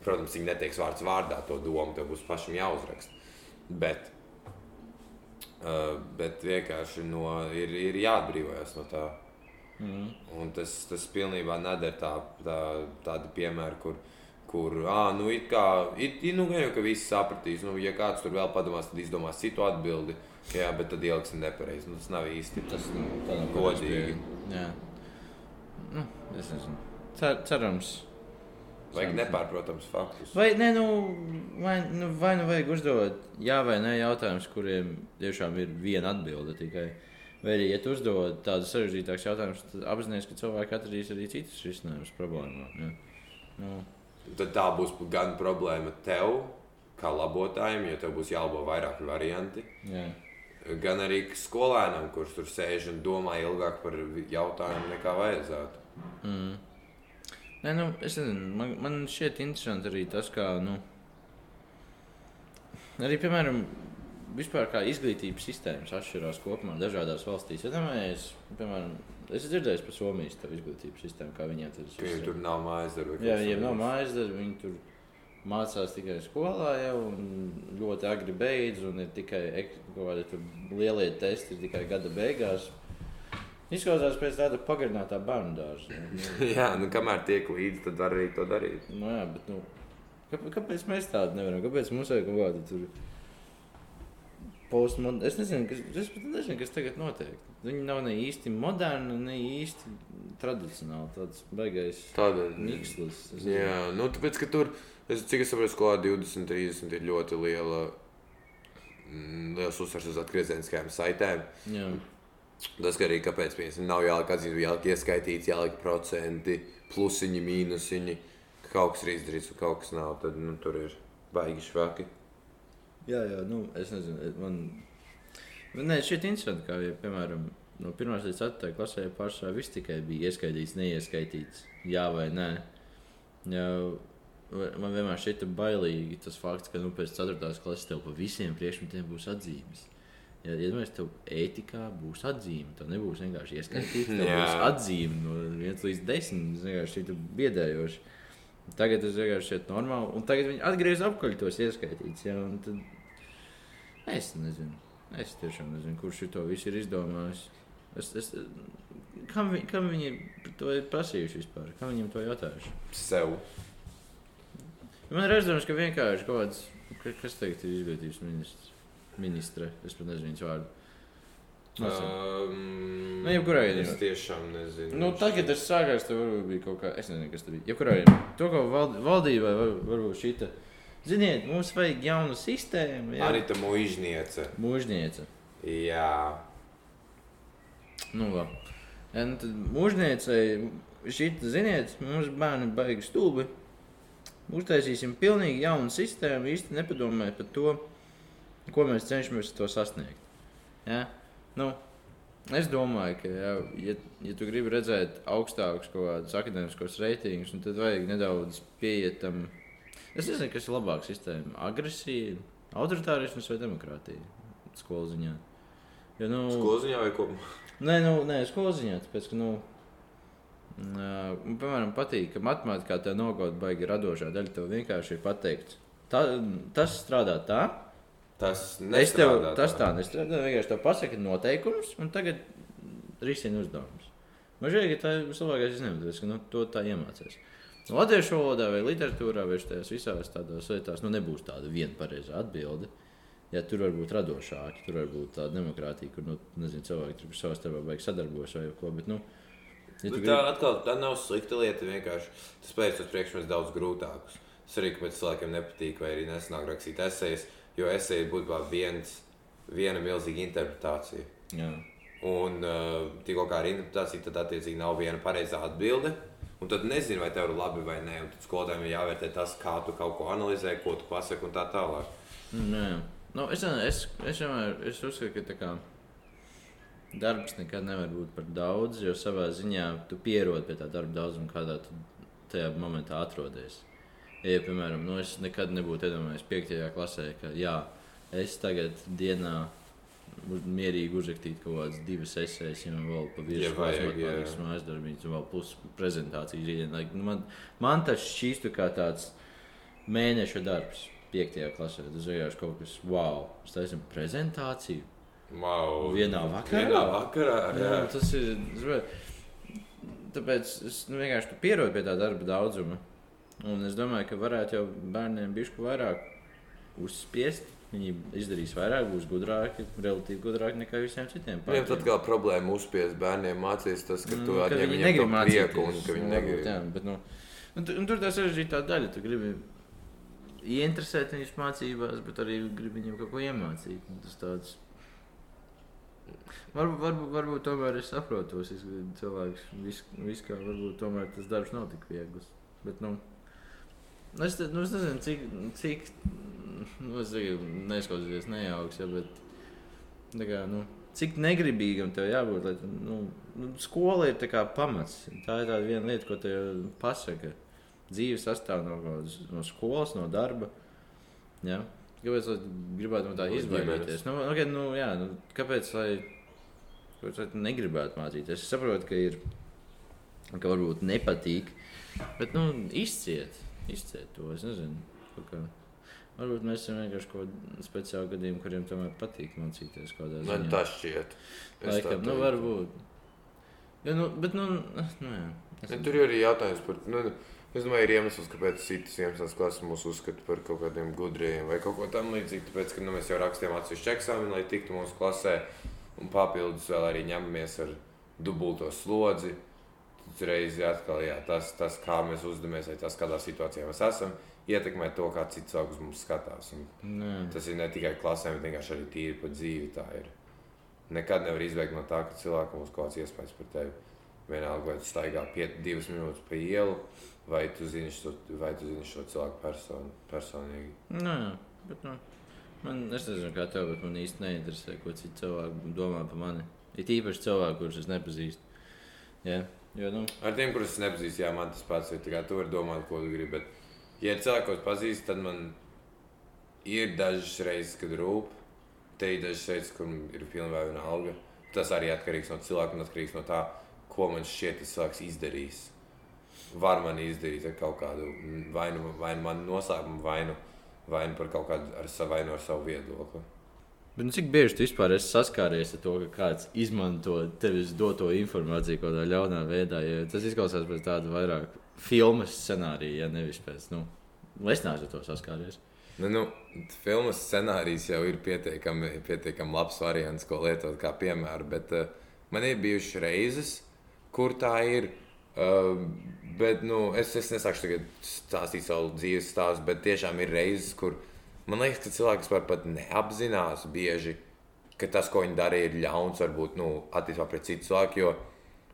protams, viņi neteiks vārds vārdā to domu, tev būs pašam jāuzraksta. Bet, uh, bet vienkārši no, ir, ir jāatbrīvojas no tā. Mm. Un tas, tas pilnībā nedara tā, tā, tādu piemēru, kur, kur ah, nu, it kā, it, nu, jau ka visi sapratīs, nu, ja kāds tur vēl padomās, tad izdomās citu atbildi. Jā, bet tad ieliksim nepareizi. Nu, tas nav īsti Tas nu, godīgi. Jā. Nu, es nezinu. Cer, cerams. Vajag nepārprotams faktus. Vai, ne, nu, vai, nu, vai nu vajag uzdot jā vai nē jautājumus, kuriem tiešām ir viena atbilde tikai. Vai arī, ja tu uzdod tādus sarežģītākus jautājumus, tad apzināties, ka cilvēki atradīs arī citus risinājumus problēmām. Ja? Nu, Tad tā būs gan problēma tev, kā labotājiem, jo tev būs jālabo vairāki varianti. jā. Gan arī skolēnam, kurš tur sēž un domā ilgāk par jautājumu nekā vajadzētu. Mm. Nē, nu, es nezinu, man, man šķiet interesanti arī tas, kā, nu, arī, piemēram, vispār kā izglītības sistēmas atšķirās kopumā dažādās valstīs. Ja domājies, piemēram, es esmu dzirdējis par Somijas izglītības sistēmu, kā viņiem tur Ka viņiem tur nav mājas darbu. Jā, viņiem nav mājas darbi, viņi tur mācās tikai skolā jau un ļoti agri beidz, un ir tikai kaut kādi lielie testi ir tikai gada beigās. Izklausās pēc tāda pagarinātā bērnu dārza. Jā, nu kamēr tiek līdzi, tad var arī to darīt. nu, jā, bet, nu, kāpēc, kāpēc mēs tādu nevaram? Kāpēc mums vajag kaut kādu tur postmodernu? Es nezinu, kas, es nezinu, kas tagad notiek. Viņi nav ne īsti moderni, ne īsti tradicionāli. Tāds baigais nezinu. Jā, nu tāpēc, ka tur, es, cik es saprotu, skolā 20, 30 ir ļoti liela, mm, liels uzsvars uz atgriezieniskajām saitēm. Jā. Tas arī kāpēc piemēram, nav jāliek atzīmes, jāliek ieskaitīts, jāliek procenti, plusiņi, mīnusiņi. ka Kaut kas ir izdarīts, un kaut kas nav. Tad nu, tur ir baigi švaki. Jā, jā, nu, es nezinu, man. Nē, šķiet interesanti, kā, ja, piemēram, no 1 līdz 4 klasē pašā viss tikai bija ieskaitīts, neieskaitīts, jā vai nē. Jā, man vienmēr šķita bailīgi tas fakts, ka nu, pēc 4. klases tev pa visiem priekšmetiem būs atzīmes. Ja iedomājies, tev ētikā būs atzīme. Tev nebūs vienkārši ieskaitīts, tev būs atzīme no 1 līdz 10. Tas vienkārši ir biedējoši. Tagad tas vienkārši šķiet normāli. Un tagad viņi atgriež apkaļ tos ieskaitīts. Ja, un tad... Es nezinu. Es tiešām nezinu, kurš to visu ir izdomājis. Es, es, kam, vi, kam viņi to ir prasījuši vispār? Kam viņiem to jautājuši? Sev. Man ir redzams, ka vienkārši kaut kāds, ka- kas tagad ir izglītības ministrs. Ministre, es pat nezinu viņas vārdu. Um, Nu, jebkurā Es gadījumā. tiešām nezinu. Nu, tagad tas sākās, tad varbūt bija kaut kā, es nezinu, kas tas bija. Jebkurā gadījumā, to, ko vald, valdībai var, varbūt šita, ziniet, mums vajag jaunu sistēmu, jā. Anita Muižniece. Mūžniece. Jā. Nu, labi. Ja, nu, tad mūžniecei šit, ziniet, mums bērni baigi stulbi. Uztaisīsim pilnīgi jaunu sistēmu, īsti nepadomājot par to, ko mēs cenšamies to sasniegt. Ja? Nu, es domāju, ka, ja, ja, ja tu gribi redzēt augstākus kaut kādus akadēmiskos reitingus, nu, tad vajag nedaudz pieiet tam. Es nezinu, kas ir labāka sistēma - agresija, autoritārisms vai demokrātija skolu ziņā. Jo, nu, Skoloziņā vai ko? Nē, nu, nē, skoloziņā, tāpēc, ka, nu, ā, man, piemēram, patīk, ka matemātikā tā nogauta baigi radošā daļa. Tev vienkārši ir pateikts, tas strādā tā, Tas es tev, nestrādā tas tā nestrādā. Vienkārši tev pasaka noteikumus, un tagad risina uzdevumus. Man ka tā ir vislabākais izņēmums, ka nu, to tā iemācās. Latviešu valodā vai literatūrā vai tajās visās tādās lietās nu, nebūs tāda viena pareizā atbilde. Ja tur var būt radošāki, tur var būt tāda demokrātija, kur nu, nezinu, cilvēki tur savā starpā beigas sadarbojas vai ko. Bet, nu, ja Nu, tu tā gribi- atkal tā nav slikta lieta. Vienkārši tas pēc tam priekšmets daudz grūtākus. Tas arī kāpēc cilvēkiem nepatīk, vai arī nesanāk rakstīt esejas, jo eseja ir būtībā viens, viena milzīga interpretācija. Jā. Un uh, tikko kā ar interpretāciju, tad attiecīgi nav viena pareizā atbilde. Un tad nezinu, vai tev ir labi vai nē. Tad skolotājiem ir jāvērtē tas, kā tu kaut ko analizē, ko tu pasaki un tā tālāk. Mm, jā. Nu, es, es, es vienmēr es uzskatu, ka kā, darbs nekad nevar būt par daudz, jo savā ziņā tu pierodi pie tā darba daudzuma, kādā tu tajā momentā atrodies. Ja, piemēram, nu, es nekad nebūtu iedomājies 5. klasē, ka jā, es tagad dienā uz, mierīgi uzrakstītu kaut kādas divas esejas, ja man vēl pa Ja virsmu vajag, matemātikas jā. mājas darbības, un vēl plus prezentācijas nu, man, man tas šķīstu kā tāds mēneša darbs. 5. klasē tas vienkārši kaut kas wow. Mēs taisām prezentāciju. Wow. Vienā vakarā? Vienā vakarā jā. Jā, tas ir. Tāpēc es nu, vienkārši pierodu pie tā darba daudzuma. Un es domāju, ka varētu jau bērniem bišķi vairāk uzspiest. Viņi izdarīs vairāk, būs gudrāki, relatīvi gudrāki nekā visiem citiem. Viņam tad kā problēma uzspiest bērniem mācīs tas, ka tu Mm, atņem viņi viņiem to mācīties. prieku un ka viņi Nu, negrib. Jā, bet, nu, un, tu- un tur tā sarežģītā daļa. Tu gribi ieinteresēt viņus mācībās, bet arī gribi viņiem kaut ko iemācīt. Un Tas tāds. Varbūt, varbūt, varbūt tomēr es saprotu izglītības cilvēkus. Vis, vis kā varbūt tomēr tas darbs nav tik viegls. Bet, nu, nu, es, nu, es nezinu, cik, cik nu, es neizklausīties nejauks, ja, bet kā, nu, cik negribīgam tev jābūt. Lai, nu, nu, skola ir pamats. Tā ir tā viena lieta, ko te pasaka. Dzīve sastāv no, no skolas, no darba. Ja? Kāpēc lai gribētu no tā No izvairīties? Nu, okay, nu, jā, nu, kāpēc tu negribētu mācīties? Es saprotu, ka ir, ka varbūt nepatīk, bet, nu, izciet, izciet to, es nezinu. Kā. Varbūt mēs esam vienkārši kaut kādi speciāli gadījumi, kuriem tomēr patīk mācīties kaut kādā Man ziņā. tas šķiet. Laikam, nu, varbūt. Ja, nu, bet, nu, nu jā. Es, Ja, tur ir arī jautājums par. Nu, es domāju, ir iemesls, kāpēc citas iemesls klases mūs uzskata par kaut kādiem gudriem vai kaut ko tamlīdzīgu. Tāpēc, ka nu, mēs jau rakstījām atsevišķu eksāmenu, lai tiktu mūsu klasē, un papildus vēl arī ņemamies ar dubulto slodzi. Reizē atkal jā, tas, tas, kā mēs uzvedamies, vai tas, kādā situācijā mēs esam, ietekmē to, kā cits uz mums skatās. Tas ir ne tikai klasē, bet arī tīri par dzīvi. Tā ir. Nekad nevar izbeigt no tā, ka cilvēkam būs kaut kāds iespējas par tevi. Vienalga, vai tu staigā pie, divas minūtes pa ielu, vai tu zini šo, vai tu zini šo cilvēku person, personīgi. Jā, bet, nu, man, es nezinu, kā tev, bet man īsti neinteresē, ko citi cilvēki domā par mani. Ir īpaši cilvēki, kurus es nepazīstu. Jā, jo, nu, Ar tiem, kurus es nepazīstu, jā, man tas pats ir. Tu vari domāt, ko tu gribi. Bet, ja es pazīstu, tad man ir dažas reizes, kad rūp. Te ir dažas reizes, kur ir pilnībā viena alga. Tas arī atkarīgs no cilvēka un atkarīgs no tā, ko man šķiet, tas cilvēks izdarīs. Var man izdarīt ar kaut kādu mm, vai nu, vai nu manu noslēpumu, vai nu, vai nu par kaut kādu ar savu, vai nu ar savu viedokli. Bet nu, cik bieži tu vispār esi saskāries ar to, ka kāds izmanto tevis doto informāciju kaut kādā ļaunā veidā? Jo tas izklausās pēc tāda vairāk filmas scenārija, ja nevis pēc, nu, es neesmu ar to saskāries. Nu, nu, filmas scenārijs jau ir pietiekami, pietiekami labs variants, ko lietot kā piemēru. Bet uh, man ir bijušas reizes, kur tā ir. Uh, bet nu, es, es nesāku tagad stāstīt savu dzīves stāstu, bet tiešām ir reizes, kur man liekas, ka cilvēks vispār pat neapzinās bieži, ka tas, ko viņi dara, ir ļauns varbūt nu, attiecībā pret citu cilvēku. Jo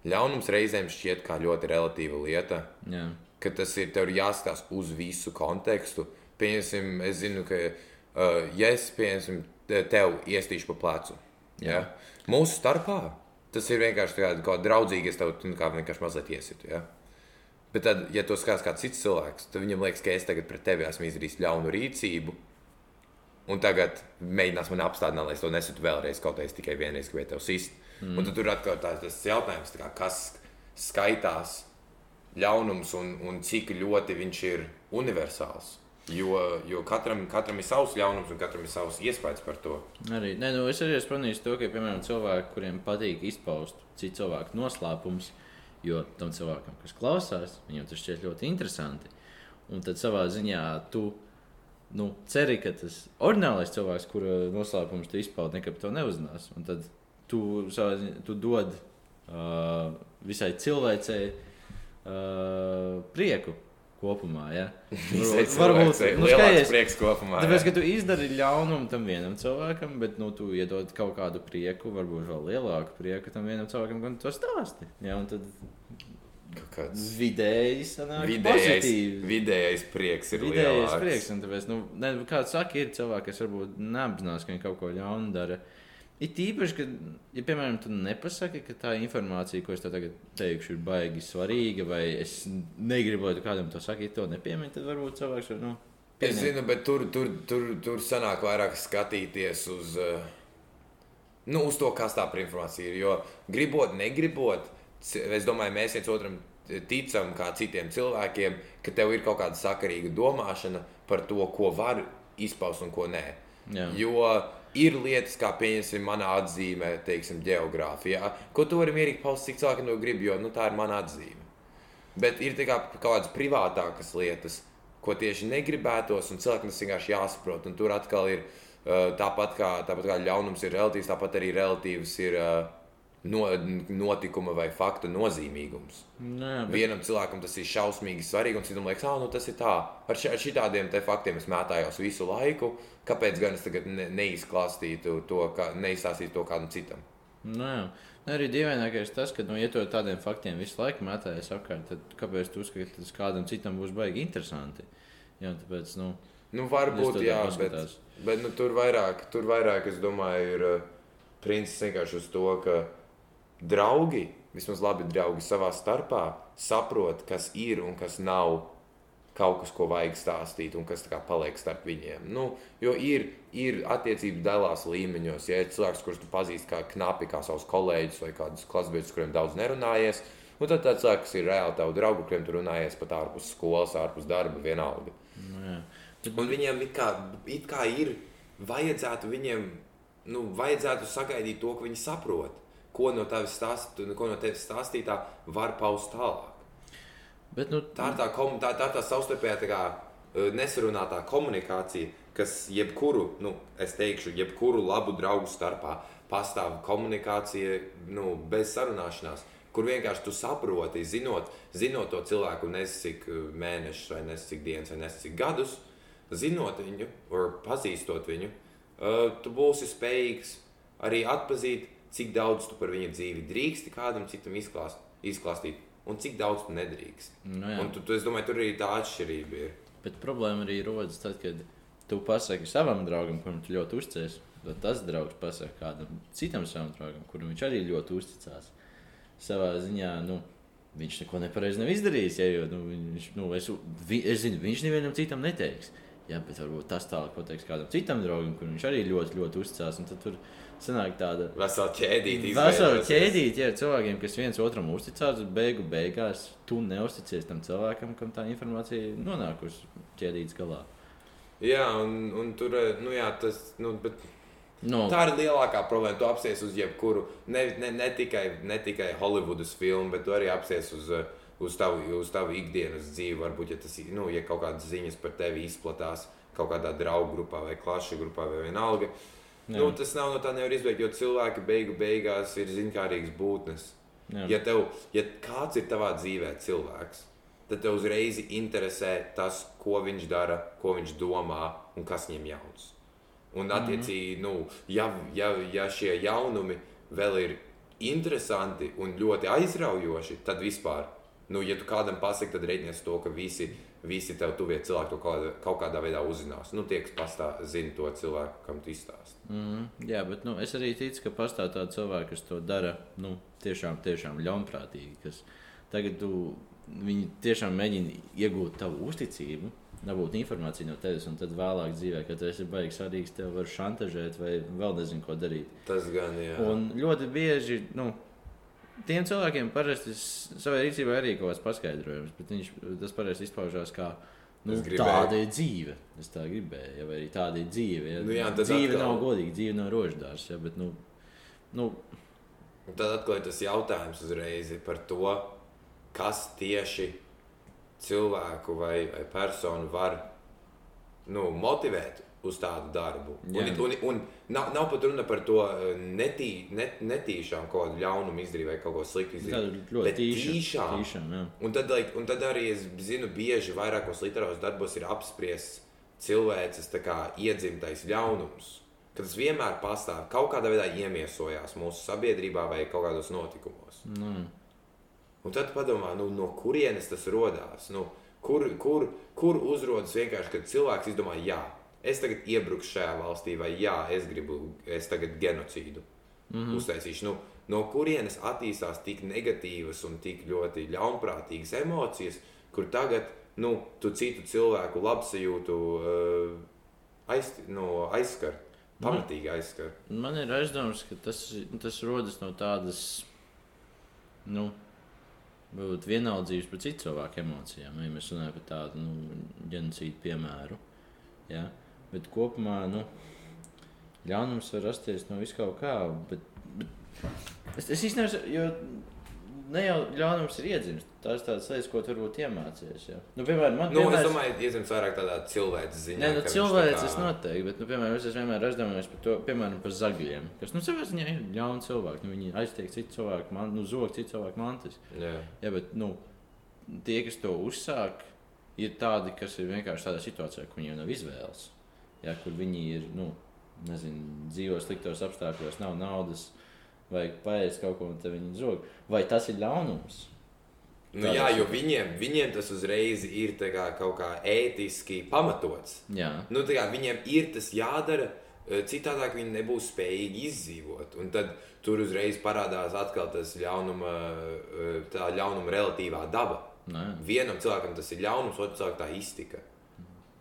ļaunums reizēm šķiet kā ļoti relatīva lieta Jā, ka tas ir tev jāskatās uz visu kontekstu. Pieņemsim, es zinu, ka, uh, ja es pieņemsim, te- tev iestīšu pa plecu, ja? mūsu starpā tas ir vienkārši kā, kā draudzīgi, es tev nu, kā vienkārši mazliet iesitu. Ja? Bet tad, ja to skatās kāds cits cilvēks, tad viņam liekas, ka es tagad pret tevi esmu izdarījis ļaunu rīcību. Un tagad mēģinās man apstādināt, lai es to nesaku vēlreiz, kaut arī tikai vienreiz gribēju tevi sist. Mm. Un tur atkal tā, tas jautājums, tā kā, kas skaitās ļaunums un, un cik ļoti viņš ir universāls. Jo, jo katram, katram ir savs ļaunums un katram ir savs iespējas par to. arī. Nē, nu, es arī esmu pamanījis to, ka, piemēram, cilvēki, kuriem patīk izpaust citu cilvēku noslēpumus, jo tam cilvēkam, kas klausās, viņam tas šķiet ļoti interesanti. Un tad savā ziņā tu nu, ceri, ka tas ordinālais cilvēks, kura noslēpums tu izpaudi, nekad to neuzzinās. Un tad tu, tu dod uh, visai cilvēcei uh, prieku kopumā. Ja? Varbūt nu, lielāks prieks kopumā. Tāpēc, jā. ka tu izdari ļaunumu tam vienam cilvēkam, bet nu, tu iedod kaut kādu prieku, varbūt vēl lielāku prieku tam vienam cilvēkam, kad to stāsti. Ja, un tad kāds vidēji sanāk vidējais, pozitīvi. vidējais prieks ir Vidējais lielāks. prieks, tāpēc, nu, ne, kāds saka, ir cilvēki, kas varbūt neapzinās, ka viņi kaut ko ļaunu dara. Ir tīpaši, ka, ja, piemēram, tu nepasaki, ka tā informācija, ko es tev tagad teikšu, ir baigi svarīga, vai es negribu, lai kādam to saki, to nepiemini, tad varbūt cilvēks var, nu, Es pieņemt. zinu, bet tur, tur, tur, tur sanāk vairāk skatīties uz, eh, nu, uz to, kas tā par informāciju ir. Jo gribot, negribot, es domāju, mēs viens otram ticam, kā citiem cilvēkiem, ka tev ir kaut kāda sakarīga domāšana par to, ko var izpaust un ko nē. Jā. Jo ir lietas, kā pieņemsim, manā atzīmē, teiksim, geogrāfijā, ko tu vari mierīgi paust, cik cilvēki to grib, jo nu, tā ir mana atzīme. Bet ir kā kaut kādas privātākas lietas, ko tieši negribētos, un cilvēkam tas vienkārši jāsaprot. Un tur atkal ir uh, tāpat kā, tāpat kā ļaunums ir relatīvs, tāpat arī relatīvs ir uh, no, notikuma vai faktu nozīmīgums. Nē, bet, Vienam cilvēkam tas ir šausmīgi svarīgi, un citam liekas, ah, nu tas ir tā. Ar, ši, ar šitādiem faktiem es mētājos visu laiku. Kāpēc gan es tagad ne, neizklāstītu to, kā, neizstāstītu to kādam citam? Nē, Nē, arī dīvainākais tas, ka, nu, ja tu ar tādiem faktiem visu laiku mētājies apkārt, tad kāpēc tu uzskati, ka tas kādam citam būs baigi interesanti? Jā, tāpēc, nu, Nu, varbūt, jā, bet, paskatās. bet nu, tur, vairāk, tur vairāk, es domāju, ir uh, princips vienkārši uz to, ka draugi, vismaz labi draugi savā starpā, saprot, kas ir un kas nav kaut kas, ko vajag stāstīt, un kas paliek starp viņiem. Nu, jo ir, ir attiecības dalās līmeņos. Ja ir cilvēks, kurus tu pazīsti kā knapi, kā savus kolēģus vai kādus klasbiedrus, kuriem daudz nerunājies, un tad tāds cilvēks, ir reāli tavu draugu, kuriem tu runājies pat ārpus skolas, ārpus darba, vienalga. Nu, jā. Un viņiem it kā, it kā ir, vajadzētu viņiem, nu, vajadzētu sagaidīt to, ka viņi saprot, ko no tevis stāst, ko no tevis stāstītā var paust tālāk. Bet, nu, Tā ir tā, kom, tā, tā, tā savstarpējā tā kā, eh, nesarunātā komunikācija, kas jebkuru, nu, es teikšu, jebkuru labu draugu starpā pastāv komunikācija nu, bez sarunāšanās. Kur vienkārši tu saproti, zinot, zinot to cilvēku, nezinu, cik eh, mēnešus, vai nezinu, cik dienas, vai nezinu, cik gadus, zinot viņu, vai pazīstot viņu, uh, tu būsi spējīgs arī atpazīt, cik daudz tu par viņa dzīvi drīksti kādam citam izklāst, izklāstīt, un cik daudz tu nedrīkst. nu, jā. Un tu, tu, es domāju, tur arī tā atšķirība ir. Bet problēma arī rodas tad, kad tu pasaki savam draugam, kuram tu ļoti uzticies. Tad tas draugs pasakā kādam citam savam draugam, kuram viņš arī ļoti uzticās. Savā ziņā, nu, viņš neko nepareizi nav izdarījis. Ja, jo, nu, viņš, nu, es, vi, es zinu, viņš nevienam citam neteiks. Jā, bet varbūt tas tālāk pateiks kādam citam draugam, kuram viņš arī ļoti, ļoti uzticās. Tad tur sanāk tāda Vesela ķēdīte. vesela ķēdīte ar cilvēkiem, kas viens otram uzticās. bet Beigu beigās tu neusticies tam cilvēkam, kam tā informācija nonākusi ķēdītes galā. Jā, un, un tur, nu jā, tas, nu, bet No, tā ir lielākā problēma. Tu apsies uz jebkuru, ne, ne, ne, tikai, ne tikai Holivudas filmu, bet arī apsies uz, uz, tavu, uz tavu ikdienas dzīvi. Varbūt, ja, tas, nu, ja kaut kādas ziņas par tevi izplatās kaut kādā draugu grupā vai klašu grupā vai vienalga. Jā. Nu, tas nav no tā nevar izbeigt, jo cilvēki beigu beigās ir zinkārīgas būtnes. jā. Ja, tev, ja kāds ir tavā dzīvē cilvēks, tad tev uzreiz interesē tas, ko viņš dara, ko viņš domā un kas viņam jauns. Un, attiecīgi, nu, ja, ja, ja šie jaunumi vēl ir interesanti un ļoti aizraujoši, tad vispār, nu, ja tu kādam pasaki, tad reiķinies to, ka visi, visi tev tuvie cilvēki to kaut kaut kādā veidā uzzinās. Nu, tie, kas pastāv, zina to cilvēku, kam tu izstāsti. Mm, jā, bet nu, es arī ticu, ka pastāv tādi cilvēki, kas to dara nu, tiešām, tiešām ļaunprātīgi. Kas tagad tu, viņi tiešām mēģina iegūt tavu uzticību, dabūt informāciju no tevis, un tad vēlāk dzīvē, kad tu esi baigs svarīgs, tev var šantažēt vai vēl nezinu, ko darīt. Tas gan, jā. Un ļoti bieži nu, tiem cilvēkiem parasti savai rīcībai arī kaut kāds paskaidrojums, bet viņš, tas parasti izpaužās kā. Nu, tāda ir dzīve. Es tā gribēju, ja, vai arī tāda ir dzīve. Ja. Nu jā, dzīve atkal- nav godīga, dzīve nav rožģītārs. Ja, bet, nu, nu, tad ir tas jautājums uzreiz par to, kas tieši cilvēku vai, vai personu var nu, motivēt uz tādu darbu. Un, un, un nav, nav pat runa par to eh, netī, net, netīšām kaut kādu ļaunumu izdarīt vai kaut ko sliktu izdarīt. ļoti tīša. tīšām. tīšām. Un tad, like, un tad arī es zinu, bieži vairākos literāros darbos ir apspriests cilvēces kā iedzimtais ļaunums. Ka tas vienmēr pastāv, kaut kādā veidā iemiesojās mūsu sabiedrībā vai kaut kādos notikumos. Nu, Un tad padomā, nu, no kurienes tas radās. Nu, kur, kur, kur uzrodas vienkārši, kad cilvēks izdomā, jā, es tagad iebrukšu šajā valstī, vai jā, es gribu, es tagad genocīdu mm -hmm. uztaisīšu. Nu, no kurienes attīstās tik negatīvas un tik ļoti ļaunprātīgas emocijas, kur tagad nu, tu citu cilvēku labsajūtu uh, aiz, nu, aizskar, pamatīgi aizskar. man ir aizdoms, ka tas, tas rodas no tādas. Nu, Varbūt vienaldzības par citu cilvēku emocijām, ja mēs runājam par tādu nu, genocīdu piemēru. Ja? Bet kopumā nu, ļaunums var rasties no viskaut kā. Bet, bet es, es īstenībā, jo ne jau ļaunums ir iedzimis. Tās ir tādas lietas, ko tu varbūt iemācījies. Ja? Nu, piemēram, man Nu, vienmēr... es domāju, iezīmēs vairāk tādā cilvēces ziņā. Nē, nu, ka cilvēks tas noteikti, bet, nu, piemēram, es vienmēr aizdomājies par to, piemēram, par zagļiem, kas, nu, savā ziņā ir ļauni cilvēki. Nu, viņi aiztiek citu cilvēku, man, nu, zog citu cilvēku mantas. Jā. Jā, bet, nu, tie, kas to uzsāk, ir tādi, kas ir vienkārši tādā situācijā, kur viņiem nav izvēles. Jā, kur viņi ir, nu, nezinu, dzīvo sliktos apstākļos, nav naudas, vajag paēst kaut ko, un te viņi zog. Vai tas ir ļaunums? Nu, jā, jo viņiem, viņiem tas uzreiz ir kā, kaut kā ētiski pamatots. Jā, Nu, kā, viņiem ir tas jādara, eh, citādi viņi nebūs spējīgi izdzīvot. Un tad tur uzreiz parādās atkal tas ļaunuma, eh, tā ļaunuma relatīvā daba. Nē. Vienam cilvēkam tas ir ļaunums, otram cilvēkam tā iztika.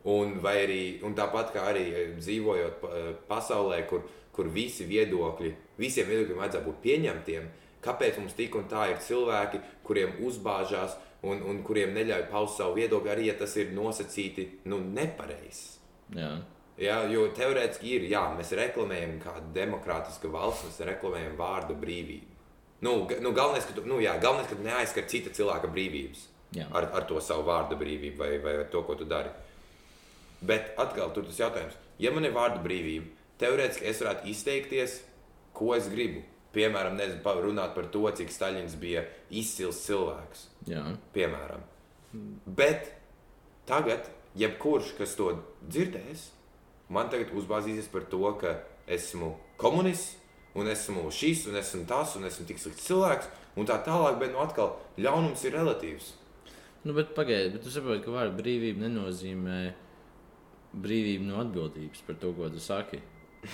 Un, vai arī, un tāpat kā arī dzīvojot pa- pasaulē, kur, kur visi viedokļi, visiem viedokļiem vajadzētu būt pieņemtiem, kāpēc mums tik un tā ir cilvēki, kuriem uzbāžās un, un kuriem neļauj paust savu viedokli, arī ja tas ir nosacīti nu, nepareizi. Jā. Ja, jo teorētiski ir, jā, mēs reklamējam kādu demokrātisku valsts, mēs reklamējam vārdu brīvību. Nu, nu, galvenais, ka tu, nu, jā, galvenais, ka tu neaizskar cita cilvēka brīvības Jā. ar, ar to savu vārdu brīvību vai, vai ar to, ko tu dari. Bet atkal, tur tas jautājums, ja man ir vārdu brīvība, teorētiski es varētu izteikties, ko es gribu. Piemēram, nezinu, runāt par to, cik Staļins bija izcils cilvēks Jā. piemēram. Bet tagad, jebkurš, kas to dzirdēs, man tagad uzbāzīsies par to, ka esmu komunists, un esmu šis, un esmu tas, un esmu tik slikts cilvēks, un tā tālāk. Bet, nu, atkal, ļaunums ir relatīvs. Nu, bet pagaidi, bet tu saproti, ka vārda brīvība nenozīmē brīvību no atbildības par to, ko tu saki.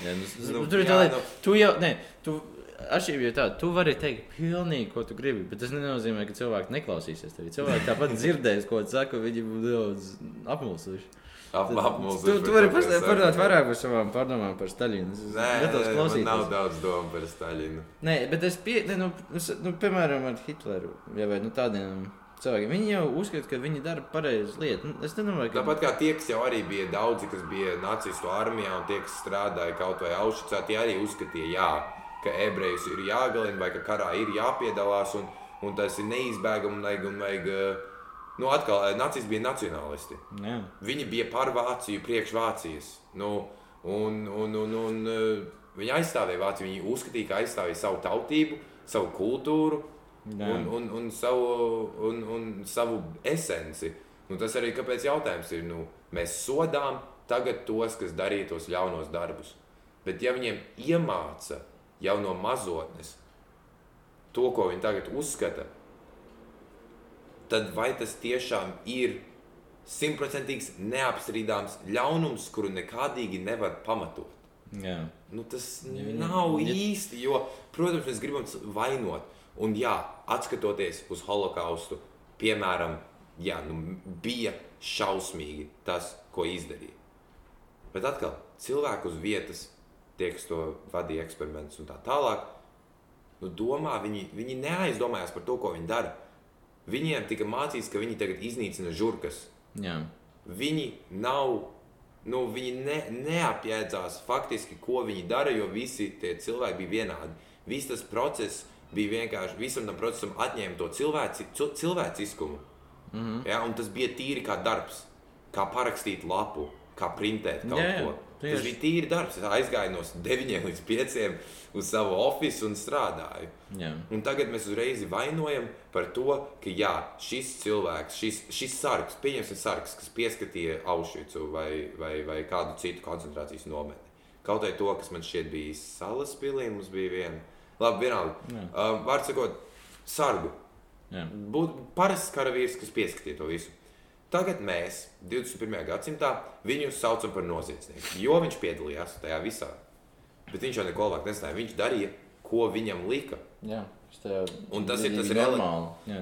Jā, nu, Nu, nu, tur ir tā lieta, nu. tu jau, ne, tu, atšķirība ir tāda, tu vari teikt pilnīgi, ko tu gribi, bet tas nenozīmē, ka cilvēki neklausīsies tevi. Cilvēki tāpat dzirdēs, ko tu saki, viņi būs daudz apmulsuši. Ap, Tu, apmulsuši tu, tu vari parunāt vairāk par savām pārdomām par Staļinu. Nē, nē, man klausīties. nav daudz domu par Staļinu. Nē, bet es pieņemu, nu, es- nu, piemēram, ar Hitleru ja, vai nu, tādiem cilvēkiem. Viņi jau uzskata, ka viņi dara pareizi lietu. Nu, Es nedomāju, ka Tāpat kā tie, kas jau arī bija daudzi, kas bija nacistu armijā un tie, kas strādāja kaut vai Aušvicā, tie arī uzskatīja, jā, ka ebrejus ir jāgalina vai ka karā ir jāpiedalās un, un tas ir neizbēgami un vajag, un vajag eh, nu atkal, eh, nacisti bija nacionālisti. Jā. Viņi bija par Vāciju, priekš Vācijas. Nu, un, un, un, un, eh, viņi aizstāvēja Vāciju, viņi uzskatīja, ka aizstāvēja savu tautību, savu kultūru. Un, un, un, savu, un, un savu esenci. Nu, tas arī kāpēc jautājums ir, nu, mēs sodām tagad tos, kas darīja tos ļaunos darbus. Bet ja viņiem iemāca jau no mazotnes to, ko viņi tagad uzskata, tad vai tas tiešām ir simtprocentīgs neapstrīdāms ļaunums, kuru nekādīgi nevar pamatot? Jā. Nu, tas Ja viņi- nav ja- īsti, jo, protams, mēs gribam vainot. Un, jā, atskatoties uz holokaustu, piemēram, jā, nu, bija šausmīgi tas, ko izdarīja. Bet atkal, cilvēku uz vietas, tie, kas to vadīja eksperimentus un tā tālāk, nu, domā, viņi, viņi neaizdomājās par to, ko viņi dara. Viņiem tika mācīts, ka viņi tagad iznīcina žurkas. Jā. Viņi nav, nu, viņi ne, neapjēdzās faktiski, ko viņi dara, jo visi tie cilvēki bija vienādi. Viss tas process bija vienkārši, visam tam procesam atņēma to cilvēci, cil- cilvēciskumu. Mm -hmm. ja, un tas bija tīri kā darbs, kā parakstīt lapu, kā printēt kaut Jā, ko. Tas tieši. bija tīri darbs. Es aizgāju no 9 līdz 5 uz savu oficiālu un strādāju. Jā. Un tagad mēs uzreiz vainojam par to, ka jā, šis cilvēks, šis, šis sargs, pieņemsim, sargs, kas pieskatīja Aušvicu vai, vai, vai kādu citu koncentrācijas nometni. Kaut arī to, kas man šķiet bija salas pilī, mums bija viena. Labi, vienalga. Um, Vārds sakot, sargu. Jā. Būtu parasts karavīrs, kas pieskatīja to visu. Tagad mēs, 21. gadsimtā, viņu saucam par noziedznieku, jo viņš piedalījās tajā visā. Bet viņš jau neko labāk nezināja. Viņš darīja, ko viņam lika. Jā. Un tas ir tas.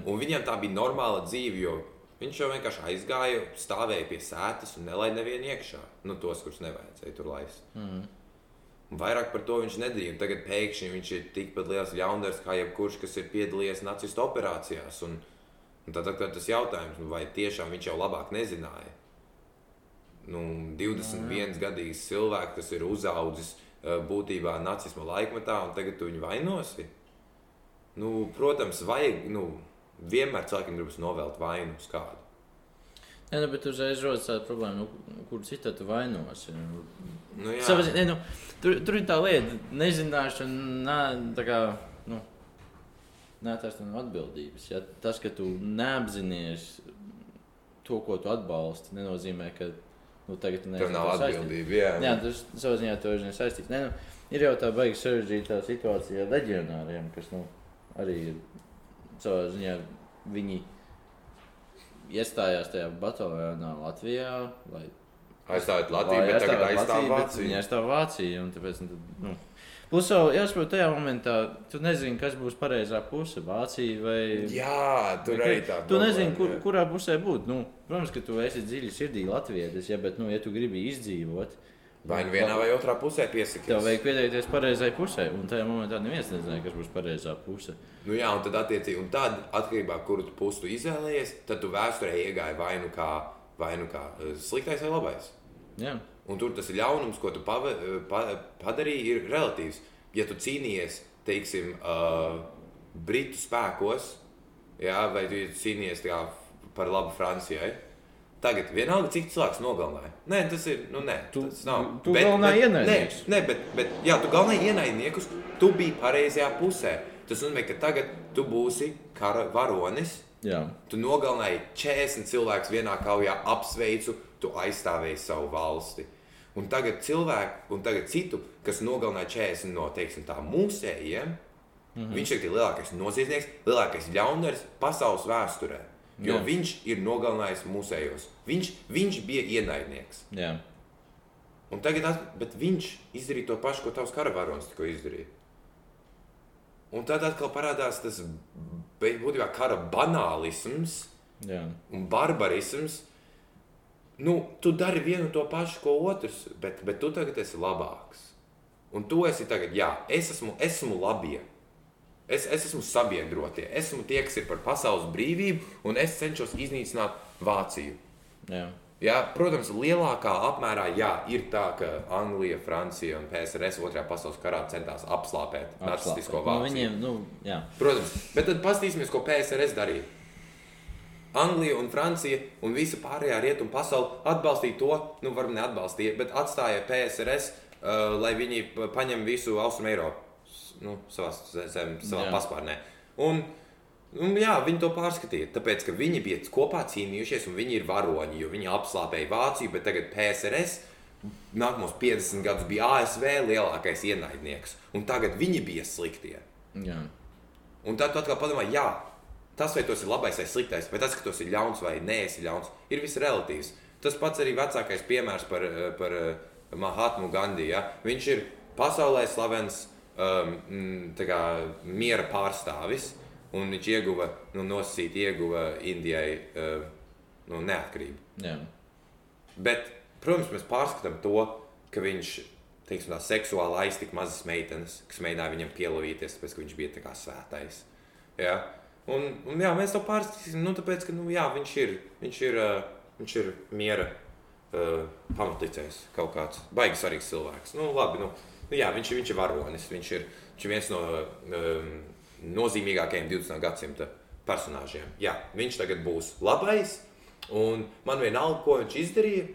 Un viņam tā bija normāla dzīve, jo viņš jau vienkārši aizgāja, stāvēja pie sēdes un nelaida nevienu iekšā. Nu, tos, kurus nevajadzēja tur laist. Mm. Vairāk par to viņš nedarīja. Tagad pēkšņi viņš ir tikpat liels ļaundars kā jebkurš, kas ir piedalījies nacistu operācijās. Un, un tad atkal tas jautājums, nu, vai tiešām viņš jau labāk nezināja. Nu, 21 gadīgs cilvēks, kas ir uzaudzis eh, būtībā nacisma laikmetā, un tagad tu viņu vainosi. Nu, protams, vajag, nu, vienmēr cilvēkiem gribas novelt vainu uz kādu. Jā, nu, bet uzreiz rodas tāda problēma, nu, kur citu tu vainosi. Nu, Nu. Savas, ne, nu, tur, tur ir tā lieta, nezināšana, nā, tā kā, nu, ir no atbildības. Ja? Tas, ka tu neapzinājies to, ko tu atbalsti, nenozīmē, ka nu, tagad tu Tev neesi nav to saistīts. atbildība. Jā, Jā, tas savā ziņā to ir saistīts. Ne, nu, ir jau tā baigta sarežģītā situācija ar leģionāriem, kas nu, arī ir savā ziņā viņi iestājās tajā bataljonā Latvijā. Lai, Aizstāvēt Latviju, bet tagad aizstāv Vāciju. Viņi aizstāv Vāciju. un Tāpēc, nu, nu, Plus, jau jāsaprot, tajā momentā tu nezini, kas būs pareizā puse. Vācija vai. Jā, tur arī tā. Tu nezini, kur, kurā pusē būt. Nu, protams, ka tu esi dziļi sirdī Latvijas, ja, bet, nu, ja tu gribi izdzīvot, Vai nu vienā vai otrā pusē piesakties. tev vajag pieteikties pareizai pusē. Un tajā momentā neviens nezināja, kas būs pareizā puse. Nu, jā, un tad, attiecīgi, un tad atkarībā no kuru tu pusi izvēlējies, tad tu vēsturē iegāji vai nu kā, vai nu kā eh, sliktais vai labais. Jā, Un tur tas ļaunums, ko tu pava, pa, padarīji, ir relatīvs. Ja tu cīnījies, teiksim, uh, Britu spēkos, jā, vai tu cīnījies kā par labu Francijai, tagad vienalga, cik cilvēks nogalināja. Nē, tas ir. Nu, nē, Tu- tas nav. tu galvenā ienaidnieks. Nē, nē, bet, bet jā, tu galvenais ienaidniekus, tu biji pareizajā pusē. Tas nozīmē, ka tagad tu būsi kara varonis. Jā. Tu nogalināji 40 cilvēkus vienā kaujā, apsveicu, tu aizstāvēji savu valsti. Un tagad cilvēku, un tagad citu, kas nogalināja 40 no teiksim, tā, mūsējiem, mm -hmm. viņš ir lielākais noziedznieks, lielākais ļaundaris pasaules vēsturē. Jo Jā. viņš ir nogalinājis mūsējos. Viņš, viņš bija ienaidnieks. jā. Un tagad, viņš izdarīja to pašu, ko tavs karavārs tikko izdarīja. Un tad atkal parādās tas būtībā kara banālisms jā. un barbarisms. Nu, tu dari vienu to pašu, ko otrs, bet, bet tu tagad esi labāks. Un tu esi tagad, jā, es esmu, esmu labie. Es, es esmu sabiedrotie. Esmu tie, kas ir par pasaules brīvību, un es cenšos iznīcināt Vāciju. jā. Jā, protams, lielākā apmērā jā, ir tā, ka Anglija, Francija un PSRS otrajā pasaules karā centās apslāpēt nacistisko Nu, Vāciju. viņiem, nu, jā. Protams, bet tad paskatīsimies, ko PSRS darīja. Anglija un Francija un visa pārējā rietumu pasaule atbalstīja to, nu, varbūt neatbalstīja, bet atstāja PSRS, uh, lai viņi pa- paņem visu Austrumu Eiropu nu, savā, zem, savā Jā. paspārnē. Un, un, jā, viņi to pārskatīja, tāpēc, ka viņi bija kopā cīnījušies un viņi ir varoņi, jo viņi apslāpēja Vāciju, bet tagad PSRS nākamos 50 gadus bija ASV lielākais ienaidnieks, un tagad viņi bija sliktie. jā. Un tad tu atkal padomā, jā, tas vai tas ir labais vai sliktais, vai tas, ka tas ir ļauns vai nē, esi ļauns, ir viss relatīvs. Tas pats arī vecākais piemērs par, eh, par eh, Mahatmu Gandhi. Ja? Viņš ir pasaulē slavens um, kā miera pārstāvis, un viņš ieguva, nu, nosacīti ieguva Indijai uh, nu, neatkarību. jā. Bet, protams, mēs pārskatām to, ka viņš teiksim, tā, seksuāli aiztika mazas meitenes, kas mēģināja viņam pielavīties, tāpēc, ka viņš bija tā kā svētais. Ja? Un, un jā, mēs to pārskatīsim, nu, tāpēc, ka nu, jā, viņš ir, viņš ir, uh, viņš ir miera uh, pamatlicējs kaut kāds baigi svarīgs cilvēks. Nu, labi, nu, nu, jā, viņš, viņš ir varonis, viņš ir, viņš ir viens no um, nozīmīgākajiem 20. gadsimta personāžiem. Jā, viņš tagad būs labais, un man vienalga, ko viņš izdarīja,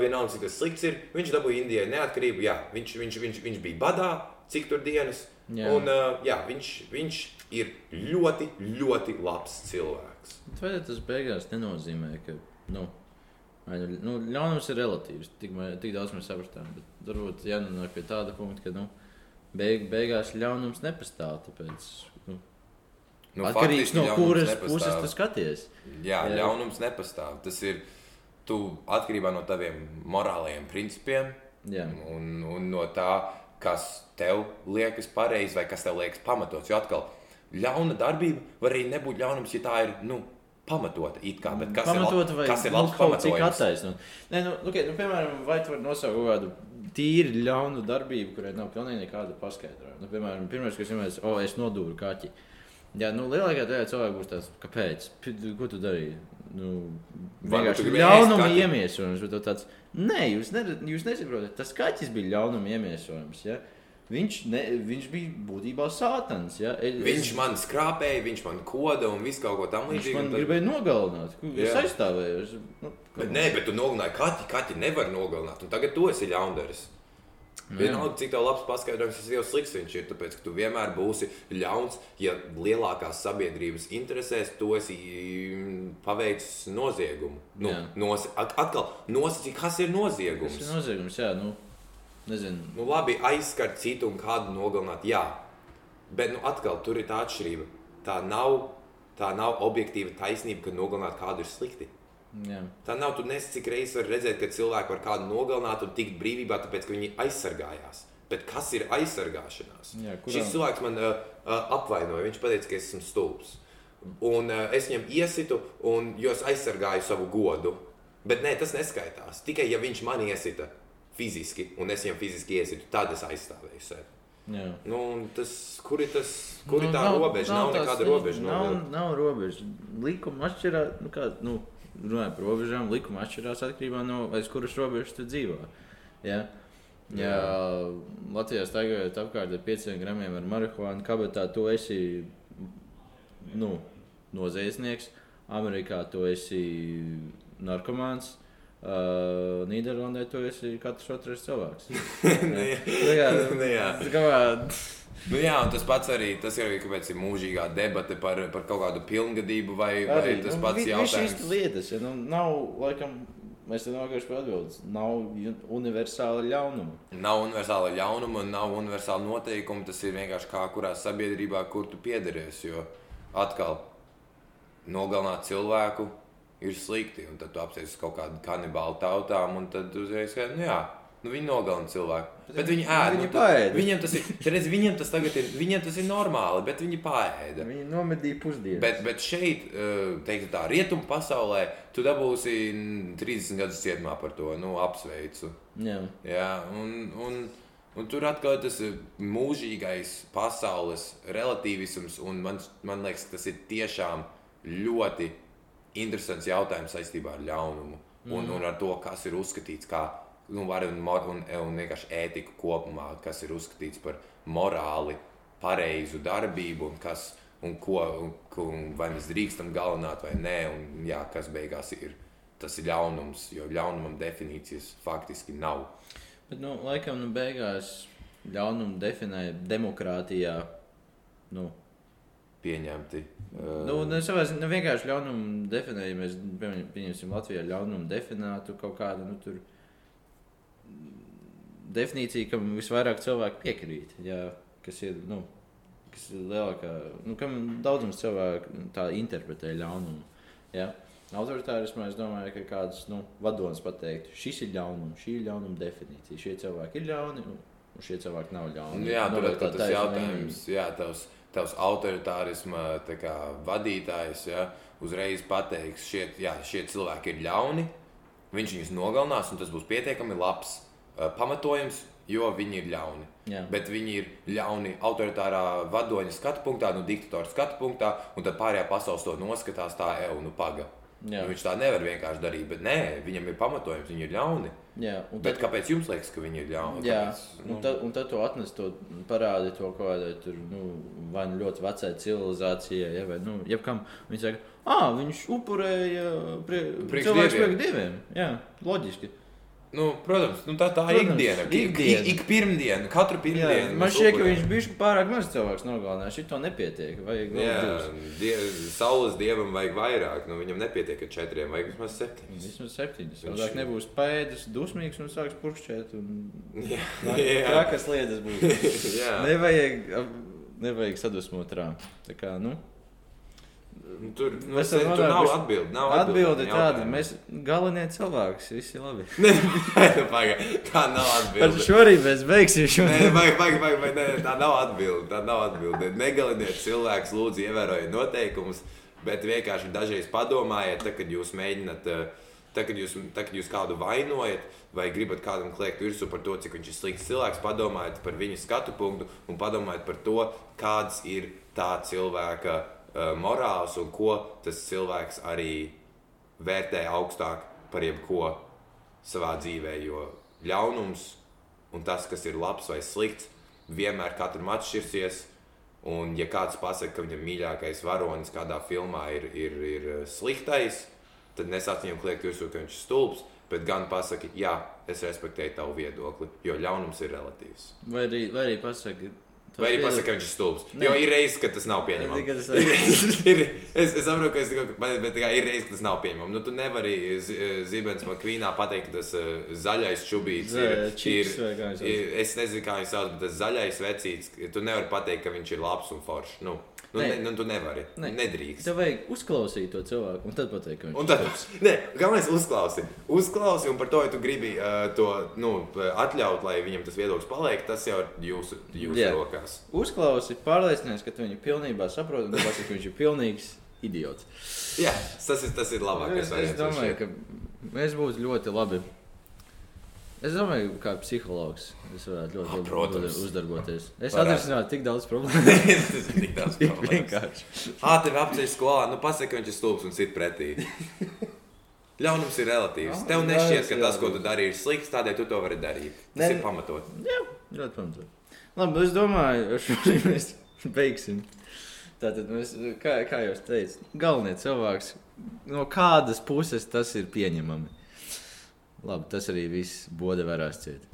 vienalga, cik tas slikts ir. Viņš dabūja Indijai neatkarību, jā, viņš, viņš, viņš, viņš bija badā, cik tur dienas. Jā. Un, jā, viņš, viņš ir ļoti, ļoti labs cilvēks. Vai tas beigās nenozīmē, ka nu, nu, nu, ļaunums ir relatīvs? Tik, tik daudz mēs sapratām. Bet varbūt jānonāk pie tāda punkta, ka nu, beig, beigās ļaunums nepastāv. Tāpēc, nu, Nu, atkarīgs no kuras puses tu skaties. Jā, Jā. ļaunums nepastāv. Tas ir tu atkarībā no taviem morālajiem principiem Jā, un, un no tā, kas tev liekas pareizi vai kas tev liekas pamatots. Jo atkal, ļauna darbība var arī nebūt ļaunums, ja tā ir nu, pamatota. it Kā, bet kas pamatot ir, kas ir nu, labs cik pamatojums? attaisnot. Nē, nu, okay, nu, piemēram, vai tu vari nosaukt kaut kādu tīri ļaunu darbību, kurai nav pilnīgi nekāda paskaidrojuma. Nu, piemēram, pirmais, kas ir, o, es nodūru kaķi. Jā, nu, lielākā daļa cilvēku būs tāds, kāpēc? Ko tu darīji? Nu, vienkārši ļaunuma iemiesojums. bet Tāds, nē, jūs, ne, jūs nesaprotat, tas kaķis bija ļaunuma iemiesojums. Ja? Viņš, ne, viņš bija būtībā sātans. Ja? Es- Viņš man skrāpēja, viņš man koda un visu kaut ko viņš tamlīdzīgu. man un tad- gribēja nogalināt. Es aizstāvēju. Nu, Bet nē, bet tu nogalināji kaķi. Kaķi nevar nogalināt. Un tagad tu esi ļaundaris. Nu, Vienalga, cik tev labs paskaidrojums, tas jau slikts viņš ir. Tāpēc, ka tu vienmēr būsi ļauns, ja lielākās sabiedrības interesēs tu esi mm, paveicis noziegumu. Nu, Jā. nos, at- atkal, nosacīt, kas ir Tas noziegums. ir noziegums, jā, nu, nezinu. Nu, labi, aizskart citu un kādu nogalināt, jā. Bet nu, atkal tur ir tā atšķirība. Tā nav, tā nav objektīva taisnība, ka nogalināt kādu ir slikti. Jā. Tā nav. Tu nesi cik reizes vari redzēt, ka cilvēki var kādu nogalināt un tikt brīvībā, tāpēc ka viņi aizsargājās. Bet kas ir aizsargāšanās? Jā, kurām- Šis cilvēks man uh, uh, apvainoja. Viņš teica, ka es esmu stulbs. Un uh, es viņam iesitu, un es aizsargāju savu godu. Bet nē, tas neskaitās. Tikai ja viņš man iesita fiziski, un es viņam fiziski iesitu, tad es aizstāvēju sevi. Jā. Nu, un tas, kur ir, tas, kur ir Nu, tā robeža? Nav, tās- nekāda robeža. Nav, Nav, nav robeža. Likuma atšķirās. Nu, kā, nu, runājot par robežām, likuma atšķirās atkarībā no aiz kuras robežas tu dzīvo. Ja? Ja Latvijā staigājot apkārt ar 5 gramiem ar marihuānu kabatā, tu esi nu, noziedznieks. Amerikā tu esi narkomāns. Uh, Nīderlandē tu esi katrs otrs cilvēks. Jā. Tā kā, Nu, jā. un tas pats arī, tas ir arī kāpēc ir mūžīgā debate par, par kaut kādu pilngadību, vai, vai Arī, tas nu, pats vi- jautājums. Šīs lietas, ja, nu, nav, laikam, mēs te nokāpsim pie atbildes. Nav universāla ļaunuma. Nav universāla ļaunuma, nav universāla noteikuma. Tas ir vienkārši kā kurā sabiedrībā, kur tu piederēs. Jo atkal nogalināt cilvēku ir slikti. Un tad tu apsies uz kaut kādu kanibālu tautām, un tad uzreiz skaidrs, nu jā. Nu, viņi nogalina cilvēku. Bet, bet viņi ēd. viņi nu, paēda. Viņiem tas ir, redz, viņiem tas ir, viņiem tas ir normāli, bet viņi paēda. Viņi nomedīja pusdienas. Bet, bet šeit, eh, teiktu tā, rietumu pasaulē, tu dabūsi 30 gadus cietumā par to. Nu, apsveicu. Jā. Jā, un, un, un tur atkal ir tas mūžīgais pasaules relativisms, un man, man liekas, ka tas ir tiešām ļoti interesants jautājums saistībā ar ļaunumu un, un ar to, kas ir uzskatīts kā nu, var un, un, un vienkārši ētiku kopumā, kas ir uzskatīts par morāli pareizu darbību un kas. Un ko, un, un vai mēs drīkstam galināt vai nē, un jā, kas beigās ir. Tas ir ļaunums, jo ļaunumam definīcijas faktiski nav. Bet, nu, laikam, nu, beigās ļaunumu definē demokrātijā. Nu, pieņemti. Uh, nu, ne, savā ziņā nu, vienkārši ļaunumu definē, ja mēs pieņem- pieņemsim Latvijā ļaunumu definētu kaut kādu, nu, tur definīciju, kam visvairāk cilvēku piekrīt. Jā, kas ir, nu, kas ir lielākā, nu, kam daudzums cilvēku tā interpretē ļaunumu. Jā. Autoritārismā es domāju, ka kāds nu, vadonis pateiktu, šis ir ļaunums, šī ir ļaunuma definīcija. Šie cilvēki ir ļauni, un šie cilvēki nav ļauni. jā, Nu, tur vai ir tā tas taisnība? jautājums, jā, tavs, tavs autoritārisma tā kā, vadītājs jā, uzreiz pateiks, šie, jā, šie cilvēki ir ļauni, viņš viņus nogalinās, un tas būs pietiekami labs pamatojums, jo viņi ir ļauni. Jā. Bet viņi ir ļauni autoritārā vadoņa skatu punktā, nu, diktatora skatu punktā, un tad pārējā pasaules to noskatās tā, ej, nu, paga. Jā. Nu, viņš tā nevar vienkārši darīt, bet nē, viņam ir pamatojums, viņi ir ļauni. Jā, un Bet kāpēc jums liekas, ka viņi ir ļauni? Jā, Kāpēc, nu, un, tad, un tad tu atnes to parādi to kaut kādai tur, nu, vai nu ļoti vecai civilizācijai, ja, vai nu, jebkam. Viņi saka, ah, viņš upurēja prie, dieviem." priekš dieviem. Jā, loģiski. Nu, protams, nu tā, tā ir ikdiena. Ik, ikdiena. ik, ik pirmdiena, katru Jā, pirmdienu. man mēs šķiet, ka viņš bija pārāk maz cilvēks nogalinājis. Šito nepietiek. Vajag Jā, die, saules dievam vajag vairāk. Nu, viņam nepietiek ar četriem, vajag vismaz septiņus. Vismaz septiņas. Viņš- Viņš nebūs pēdas, dusmīgs un sāks purkšķēt. Un... Jā, Tā kā sliedas būs. jā. nevajag, nevajag sadusmot rā. Tā kā, Nu, Tur, Mēs esam tur nav atbildi. Nav atbildi tāda, mēs galvenie cilvēki, visi labi. Nē, nu, pagaid, tā nav Ar atbilde. šo arī mēs beigsim šo Nē, vajag, vajag, vajag, vajag, nē, tā nav atbilde. Tā nav atbilde. Negaliniet cilvēkus, lūdzu, ievērojiet noteikumus, bet vienkārši dažreiz padomājiet, tad, kad jūs mēģināt, eh, tad, kad jūs, tad, kad jūs kādu vainojat, vai gribat kādam kliegt virsū par to, cik viņš ir slikts cilvēks, padomājiet par viņa skatu punktu un padomājiet par to, kāds ir tā cilvēka uh, morāls un ko tas cilvēks arī vērtē augstāk par jebko savā dzīvē. Jo ļaunums un tas, kas ir labs vai slikts, vienmēr katram atšķirsies. Un, ja kāds pasakā, ka viņam mīļākais varonis kādā filmā ir, ir, ir sliktais, tad nesāc viņam kliegt virsū, ka viņš ir stulbs, bet gan pasaki, jā, es respektēju tavu viedokli, jo ļaunums ir relatīvs. Vai arī, vai arī pasaka, Vai arī pasakā, ka viņš ir stulbs. Nē. Jo ir reizes, kad tas nav pieņemams. Tas- Ir ir- Es es saprotu, ka es bet, tikai ir reizes, kad tas nav pieņemams. Nu, tu nevari zi- Zibens Makvīnā pateikt, ka tas eh, zaļais čubīts ir. Zaļais čips kā sauc. ir es nezinu, kā viņš sauc, bet tas zaļais vecīts. Tu nevari pateikt, ka viņš ir labs un foršs. Nu, Nu, ne, nu, tu nevari. Ne. Nedrīkst. Tev vajag uzklausīt to cilvēku, un tad pateikt, ka viņš Un tad, nē, galvenais ir uzklausīt. Uzklausīt, un par to, ja tu gribi uh, to nu, atļaut, lai viņam tas viedoklis paliek, tas jau ir jūsu, jūsu Jā. rokās. uzklausi, pārliecinies, ka tu viņu pilnībā saproti, un tāpēc, ka viņš ir pilnīgs idiots. Jā, tas ir, tas ir labākais. Es, es domāju, ka mēs būtu ļoti labi. Es domāju, ka kā psihologs es varētu ļoti Ah, labi protams. uzdarboties. Es atrisinātu tik daudz problēmu. tas ir tik daudz Tik problēmas. vienkārši. Ā, tev apceļ skolā, nu pasaka, ka viņš ir stulbs un sit pretī. Ļaunums ir relatīvs. Jā, Tev nešķiet, ka tas, ko tu darīji, ir slikts, tādēļ tu to vari darīt. Tas Nē, ir pamatot. Jā, ļoti pamatot. Labi, es domāju, ar šo mēs beigsim. Tātad, mēs, kā, kā jau teicu, galvenie cilvēks, no kādas puses tas ir pieņemami. Labi, tas arī viss bode varās ciet.